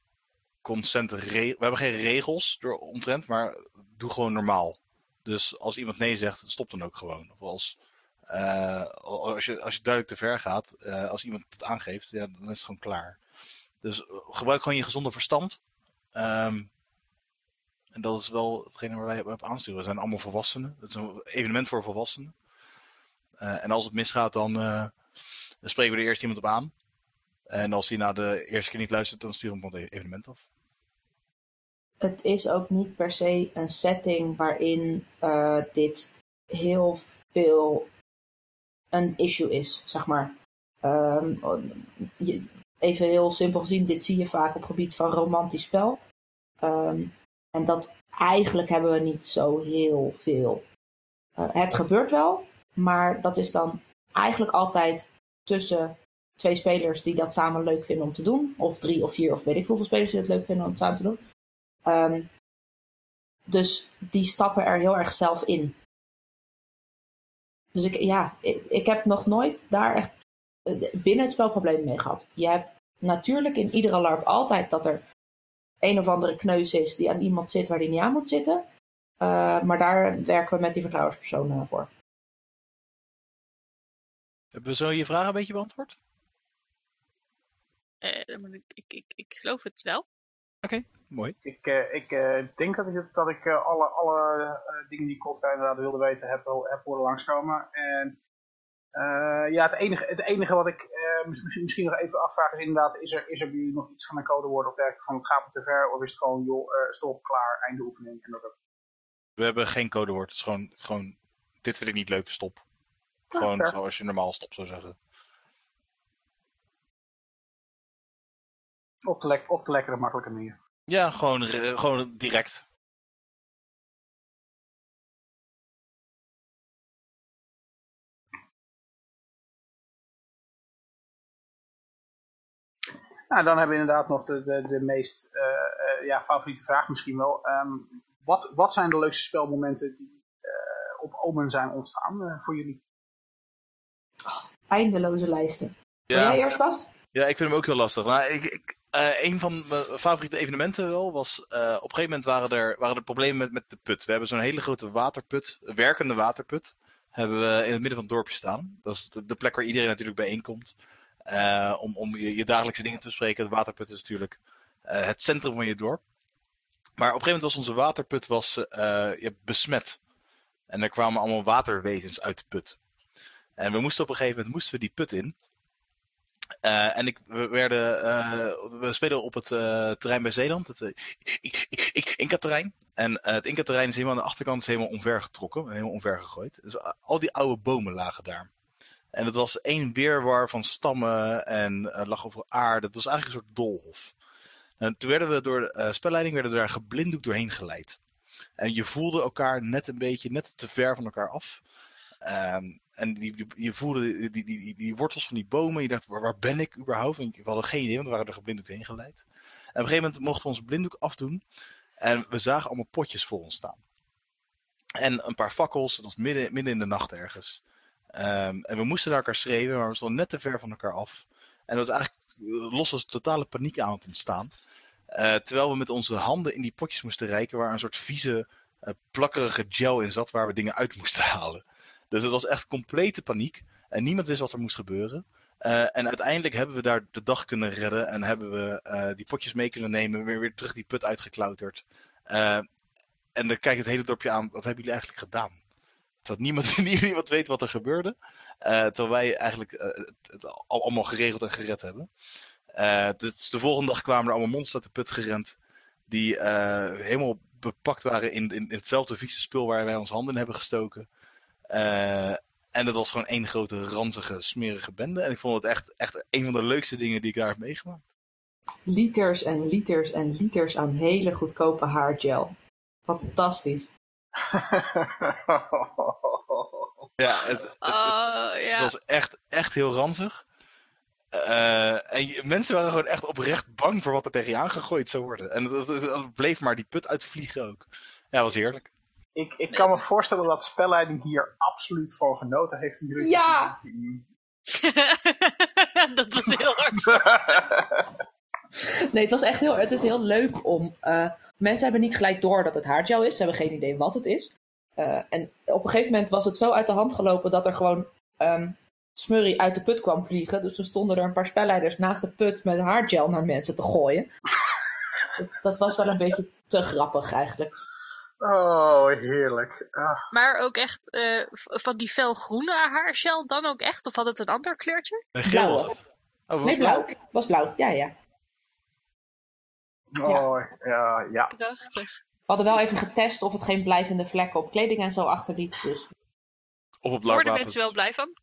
S3: consent we hebben geen regels door omtrent, maar doe gewoon normaal. Dus als iemand nee zegt, stop dan ook gewoon. Of als, uh, als, je, als je duidelijk te ver gaat, als iemand het aangeeft, ja, dan is het gewoon klaar. Dus gebruik gewoon je gezonde verstand. Um, en dat is wel hetgene waar wij op aansturen. We zijn allemaal volwassenen. Het is een evenement voor volwassenen. En als het misgaat, dan, dan, spreken we er eerst iemand op aan. En als hij na de eerste keer niet luistert, dan sturen we hem het evenement af.
S4: Het is ook niet per se een setting waarin uh, dit heel veel een issue is, zeg maar. Um, je, even heel simpel gezien, dit zie je vaak op het gebied van romantisch spel. Um, en dat eigenlijk hebben we niet zo heel veel. het gebeurt wel, maar dat is dan eigenlijk altijd tussen twee spelers die dat samen leuk vinden om te doen. Of drie of vier of weet ik hoeveel spelers die het leuk vinden om het samen te doen. Um, dus die stappen er heel erg zelf in. Dus ik, ja, ik, ik heb nog nooit daar echt eh, binnen het spel problemen mee gehad. Je hebt natuurlijk in iedere LARP altijd dat er een of andere kneus is die aan iemand zit waar die niet aan moet zitten. Uh, maar daar werken we met die vertrouwenspersonen voor.
S3: Hebben we zo je vraag een beetje beantwoord?
S1: Uh, ik, ik, ik, ik, geloof het wel.
S3: Oké, okay, mooi.
S2: Ik, uh, ik uh, denk dat ik, dat ik alle, alle dingen die Kotka inderdaad wilde weten heb, heb horen langskomen. En ja, het enige, het enige wat ik misschien, misschien nog even afvraag is inderdaad, is er, is er bij jullie nog iets van een codewoord of dergelijke van het gaat te ver? Of is het gewoon, joh, stop, klaar, einde oefening en dat?
S3: We hebben geen codewoord, het is gewoon, gewoon dit vind ik niet leuk, stop. Gewoon ja, zoals je normaal stop zou zeggen.
S2: Op de, op de lekkere, makkelijke manier.
S3: Ja, gewoon, gewoon direct.
S2: Nou, dan hebben we inderdaad nog de, de, de meest uh, uh, ja, favoriete vraag misschien wel. Um, wat, wat zijn de leukste spelmomenten die uh, op Omen zijn ontstaan voor jullie?
S4: Oh, eindeloze lijsten. Ja. Wil jij eerst pas?
S3: Ja, ik vind hem ook heel lastig. Maar ik, ik, Eh, een van mijn favoriete evenementen wel was. eh, op een gegeven moment waren er, waren er problemen met, met de put. We hebben zo'n hele grote waterput, werkende waterput. Hebben we in het midden van het dorpje staan. Dat is de, plek waar iedereen natuurlijk bijeenkomt. eh, om om je, dagelijkse dingen te bespreken. De waterput is natuurlijk het centrum van je dorp. Maar op een gegeven moment was onze waterput was, besmet. En er kwamen allemaal waterwezens uit de put. En we moesten op een gegeven moment moesten we die put in. Eh, en ik, we, werden, eh, we spelen op het eh, terrein bij Zeeland, het uh, Inca-terrein. En het Inca-terrein is helemaal aan de achterkant is helemaal omvergetrokken, helemaal omvergegooid. Dus al die oude bomen lagen daar. En het was één weerwar van stammen en lag over aarde. Het was eigenlijk een soort dolhof. En toen werden we door de spelleiding werden we daar geblinddoekt doorheen geleid. En je voelde elkaar net een beetje, net te ver van elkaar af. Um, en die, je voelde die, die, die, wortels van die bomen. Je dacht, waar, ben ik überhaupt? Want we hadden geen idee, want we waren er geblinddoekt heen geleid. En op een gegeven moment mochten we onze blinddoek afdoen. En we zagen allemaal potjes voor ons staan. En een paar fakkels. Dat was midden, midden in de nacht ergens. Um, en we moesten naar elkaar schreeuwen, maar we stonden net te ver van elkaar af. En dat was eigenlijk los als totale paniek aan het ontstaan. Uh, terwijl we met onze handen in die potjes moesten reiken, waar een soort vieze, uh, plakkerige gel in zat, waar we dingen uit moesten halen. Dus het was echt complete paniek. En niemand wist wat er moest gebeuren. Uh, en uiteindelijk hebben we daar de dag kunnen redden. En hebben we uh, die potjes mee kunnen nemen. Weer, weer terug die put uitgeklauterd. Uh, en dan kijkt het hele dorpje aan. Wat hebben jullie eigenlijk gedaan? Dat niemand, niemand weet wat er gebeurde. terwijl wij eigenlijk het, het allemaal geregeld en gered hebben. dus de volgende dag kwamen er allemaal monsters uit de put gerend. Die helemaal bepakt waren in, in hetzelfde vieze spul waar wij ons handen in hebben gestoken. Uh, en dat was gewoon één grote ranzige, smerige bende. En ik vond het echt, echt een van de leukste dingen die ik daar heb meegemaakt.
S4: Liters en liters en liters aan hele goedkope haargel. Fantastisch.
S3: ja, het, het,
S1: uh,
S3: het, was echt, echt heel ranzig. Uh, en je, mensen waren gewoon echt oprecht bang voor wat er tegen je aangegooid zou worden. En het, bleef maar die put uitvliegen ook. Ja, dat was heerlijk.
S2: Ik, ik kan me voorstellen dat spelleiding hier absoluut van genoten heeft.
S4: Ja!
S1: dat was heel hard.
S4: nee, het was echt heel, het is heel leuk om... Uh, mensen hebben niet gelijk door dat het haargel is. Ze hebben geen idee wat het is. Uh, en op een gegeven moment was het zo uit de hand gelopen dat er gewoon um, smurrie uit de put kwam vliegen. Dus er stonden er een paar spelleiders naast de put met haargel naar mensen te gooien. dat, dat was wel een beetje te grappig eigenlijk.
S2: Oh, heerlijk. Ah.
S1: Maar ook echt uh, van die felgroene haargel dan ook echt? Of had het een ander kleurtje?
S3: Een geel was het.
S4: Oh, was nee, blauw. blauw. Was blauw, ja, ja.
S2: Oh, ja, ja.
S1: Prachtig.
S4: We hadden wel even getest of het geen blijvende vlekken op kleding en zo achterliet. Dus.
S3: Of op
S1: Worden mensen wel blij van?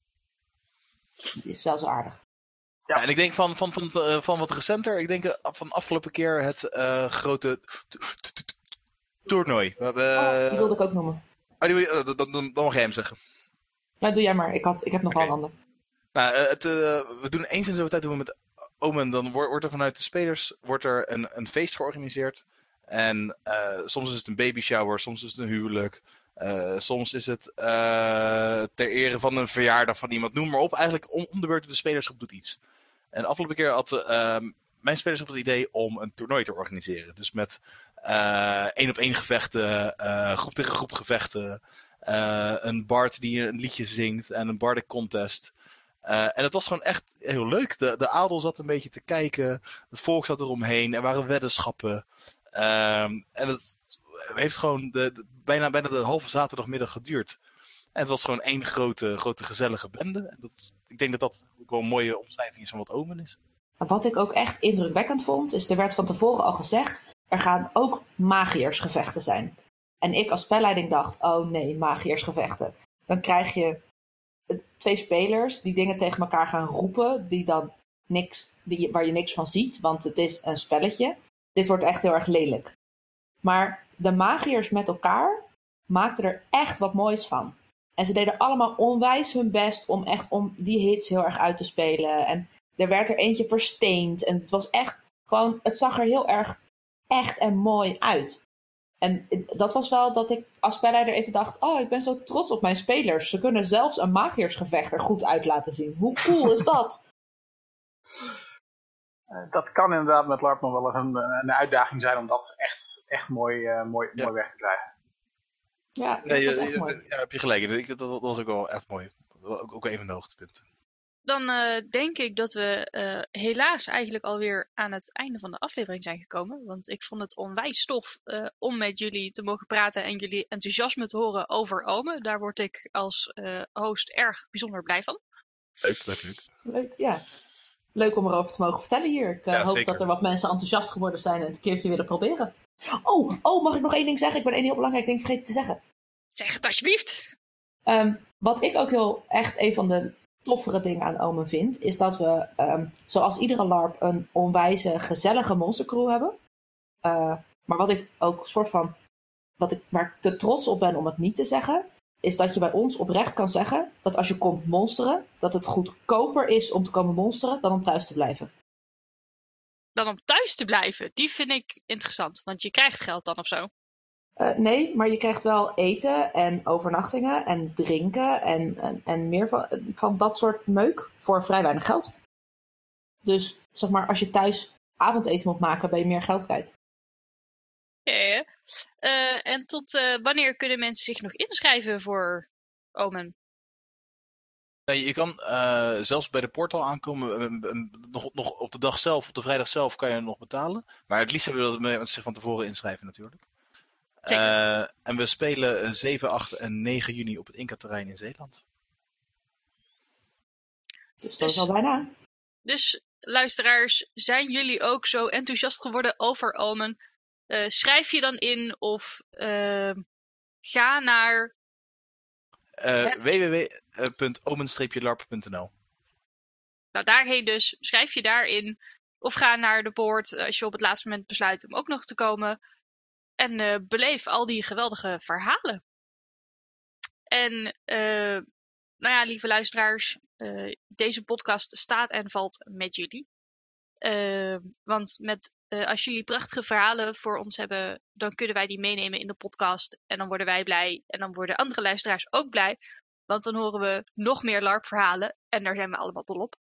S4: Is wel zo aardig.
S3: Ja. ja, en ik denk van, van, van, van, van wat recenter, ik denk van afgelopen keer het uh, grote toernooi. We hebben,
S4: oh, die wilde ik ook noemen.
S3: Oh, die, dan, dan, dan mag jij hem zeggen.
S4: Nou, doe jij maar. Ik, had, ik heb nog wel handen.
S3: Nou, het, uh, we doen eens in zoveel tijd doen we met Omen. Dan wordt, wordt er vanuit de spelers wordt er een, een feest georganiseerd. En uh, soms is het een baby shower, soms is het een huwelijk. Uh, soms is het ter ere van een verjaardag van iemand. Noem maar op. Eigenlijk om, om de beurt de spelersgroep doet iets. En de afgelopen keer had mijn spelersgroep het idee om een toernooi te organiseren. Dus met één op één gevechten, uh, groep tegen groep gevechten, uh, een Bard die een liedje zingt en een Bardic contest. en het was gewoon echt heel leuk. De, de adel zat een beetje te kijken, het volk zat eromheen, er waren weddenschappen. en het heeft gewoon bijna, bijna de halve zaterdagmiddag geduurd. En het was gewoon één grote, grote gezellige bende. En dat, ik denk dat dat ook wel een mooie omschrijving is van wat Omen is.
S4: Wat ik ook echt indrukwekkend vond, is er werd van tevoren al gezegd er gaan ook magiersgevechten zijn. En ik als spelleiding dacht, oh nee, magiersgevechten. Dan krijg je twee spelers die dingen tegen elkaar gaan roepen, die dan niks, die, waar je niks van ziet, want het is een spelletje. Dit wordt echt heel erg lelijk. Maar de magiërs met elkaar maakten er echt wat moois van. En ze deden allemaal onwijs hun best om echt om die hits heel erg uit te spelen. En er werd er eentje versteend. En het was echt gewoon, het zag er heel erg echt en mooi uit. En dat was wel dat ik als spelleider even dacht: Oh, ik ben zo trots op mijn spelers. Ze kunnen zelfs een magiersgevecht er goed uit laten zien. Hoe cool is dat?
S2: Eh, dat kan inderdaad met LARP nog wel eens een, een uitdaging zijn om dat echt, echt mooi, eh, mooi,
S3: Ja.
S2: mooi weg te krijgen.
S4: Ja, dat
S3: Nee,
S4: was
S3: je-
S4: echt
S3: je-
S4: mooi.
S3: ja, heb je gelijk. Dat, dat was ook wel echt mooi. Ook, ook een van de hoogtepunten.
S1: Dan eh, denk ik dat we eh, helaas eigenlijk alweer aan het einde van de aflevering zijn gekomen. Want ik vond het onwijs stof eh, om met jullie te mogen praten en jullie enthousiasme te horen over Ome. Daar word ik als eh, host erg bijzonder blij van.
S3: Leuk, leuk, leuk.
S4: Leuk, ja. Leuk om erover te mogen vertellen hier. Ik
S3: Ja,
S4: hoop
S3: zeker.
S4: dat er wat mensen enthousiast geworden zijn en het een keertje willen proberen. Oh, oh, mag ik nog één ding zeggen? Ik ben één heel belangrijk ding vergeten te zeggen.
S1: Zeg het alsjeblieft!
S4: Ehm, wat ik ook heel echt een van de toffere dingen aan Omen vind, is dat we, ehm, zoals iedere LARP, een onwijze, gezellige monstercrew hebben. Eh, maar wat ik ook soort van, wat ik, waar ik te trots op ben om het niet te zeggen, is dat je bij ons oprecht kan zeggen dat als je komt monsteren, dat het goedkoper is om te komen monsteren dan om thuis te blijven.
S1: Dan om thuis te blijven. Die vind ik interessant, want je krijgt geld dan of zo.
S4: Eh, nee, maar je krijgt wel eten en overnachtingen en drinken en, en, en meer van, van dat soort meuk voor vrij weinig geld. Dus zeg maar, als je thuis avondeten moet maken, ben je meer geld kwijt.
S1: Ja, ja. Eh, en tot eh, wanneer kunnen mensen zich nog inschrijven voor Omen?
S3: Nee, je kan eh, zelfs bij de portal aankomen. nog, nog op de dag zelf, op de vrijdag zelf, kan je nog betalen. Maar het liefst hebben we dat mensen zich van tevoren inschrijven natuurlijk. Eh, en we spelen eh, 7, 8 en 9 juni op het Inca-terrein in Zeeland.
S4: Dus dat
S1: Dus-
S4: is al bijna.
S1: Dus luisteraars, zijn jullie ook zo enthousiast geworden over Omen? Eh, schrijf je dan in of eh, ga naar.
S3: Uh,
S1: Het-
S3: www.omen-larp.nl
S1: Nou, daarheen dus. Schrijf je daarin. Of ga naar de boord als je op het laatste moment besluit om ook nog te komen. En eh, beleef al die geweldige verhalen. En eh, nou ja, lieve luisteraars, eh, deze podcast staat en valt met jullie. Want met, als jullie prachtige verhalen voor ons hebben, dan kunnen wij die meenemen in de podcast. En dan worden wij blij. En dan worden andere luisteraars ook blij. Want dan horen we nog meer LARP-verhalen. En daar zijn we allemaal dol op.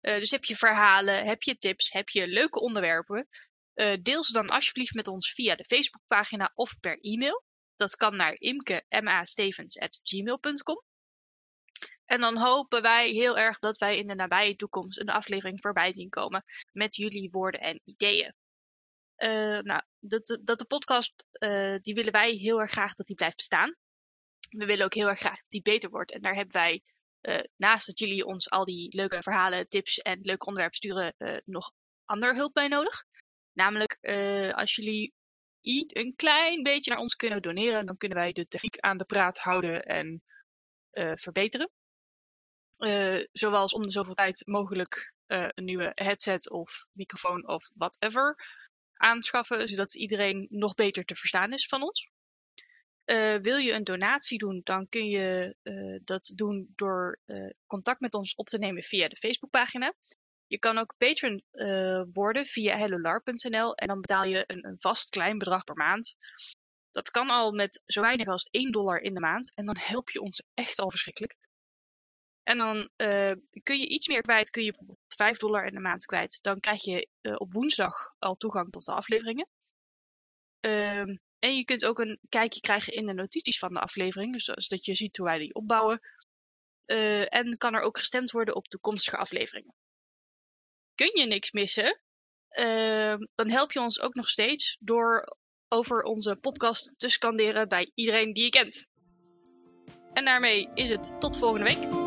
S1: Dus heb je verhalen, heb je tips, heb je leuke onderwerpen. Eh, deel ze dan alsjeblieft met ons via de Facebookpagina of per e-mail. Dat kan naar imke.stevens.gmail.com. En dan hopen wij heel erg dat wij in de nabije toekomst een aflevering voorbij zien komen met jullie woorden en ideeën. Eh, nou, dat, dat de podcast, eh, die willen wij heel erg graag dat die blijft bestaan. We willen ook heel erg graag dat die beter wordt. En daar hebben wij, naast dat jullie ons al die leuke verhalen, tips en leuke onderwerpen sturen, nog ander hulp bij nodig. Namelijk, eh, als jullie een klein beetje naar ons kunnen doneren, dan kunnen wij de techniek aan de praat houden en eh, verbeteren. Eh, zoals om de zoveel tijd mogelijk een nieuwe headset of microfoon of whatever aanschaffen, zodat iedereen nog beter te verstaan is van ons. Wil je een donatie doen, dan kun je dat doen door contact met ons op te nemen via de Facebookpagina. Je kan ook patron eh, worden via hellolar.nl en dan betaal je een, een vast klein bedrag per maand. Dat kan al met zo weinig als 1 dollar in de maand en dan help je ons echt al verschrikkelijk. En dan eh, kun je iets meer kwijt, kun je bijvoorbeeld 5 dollar in de maand kwijt. Dan krijg je eh, op woensdag al toegang tot de afleveringen. Ehm, en je kunt ook een kijkje krijgen in de notities van de aflevering, zodat je ziet hoe wij die opbouwen. En kan er ook gestemd worden op toekomstige afleveringen. Kun je niks missen, ehm, dan help je ons ook nog steeds door over onze podcast te scanderen bij iedereen die je kent. En daarmee is het tot volgende week.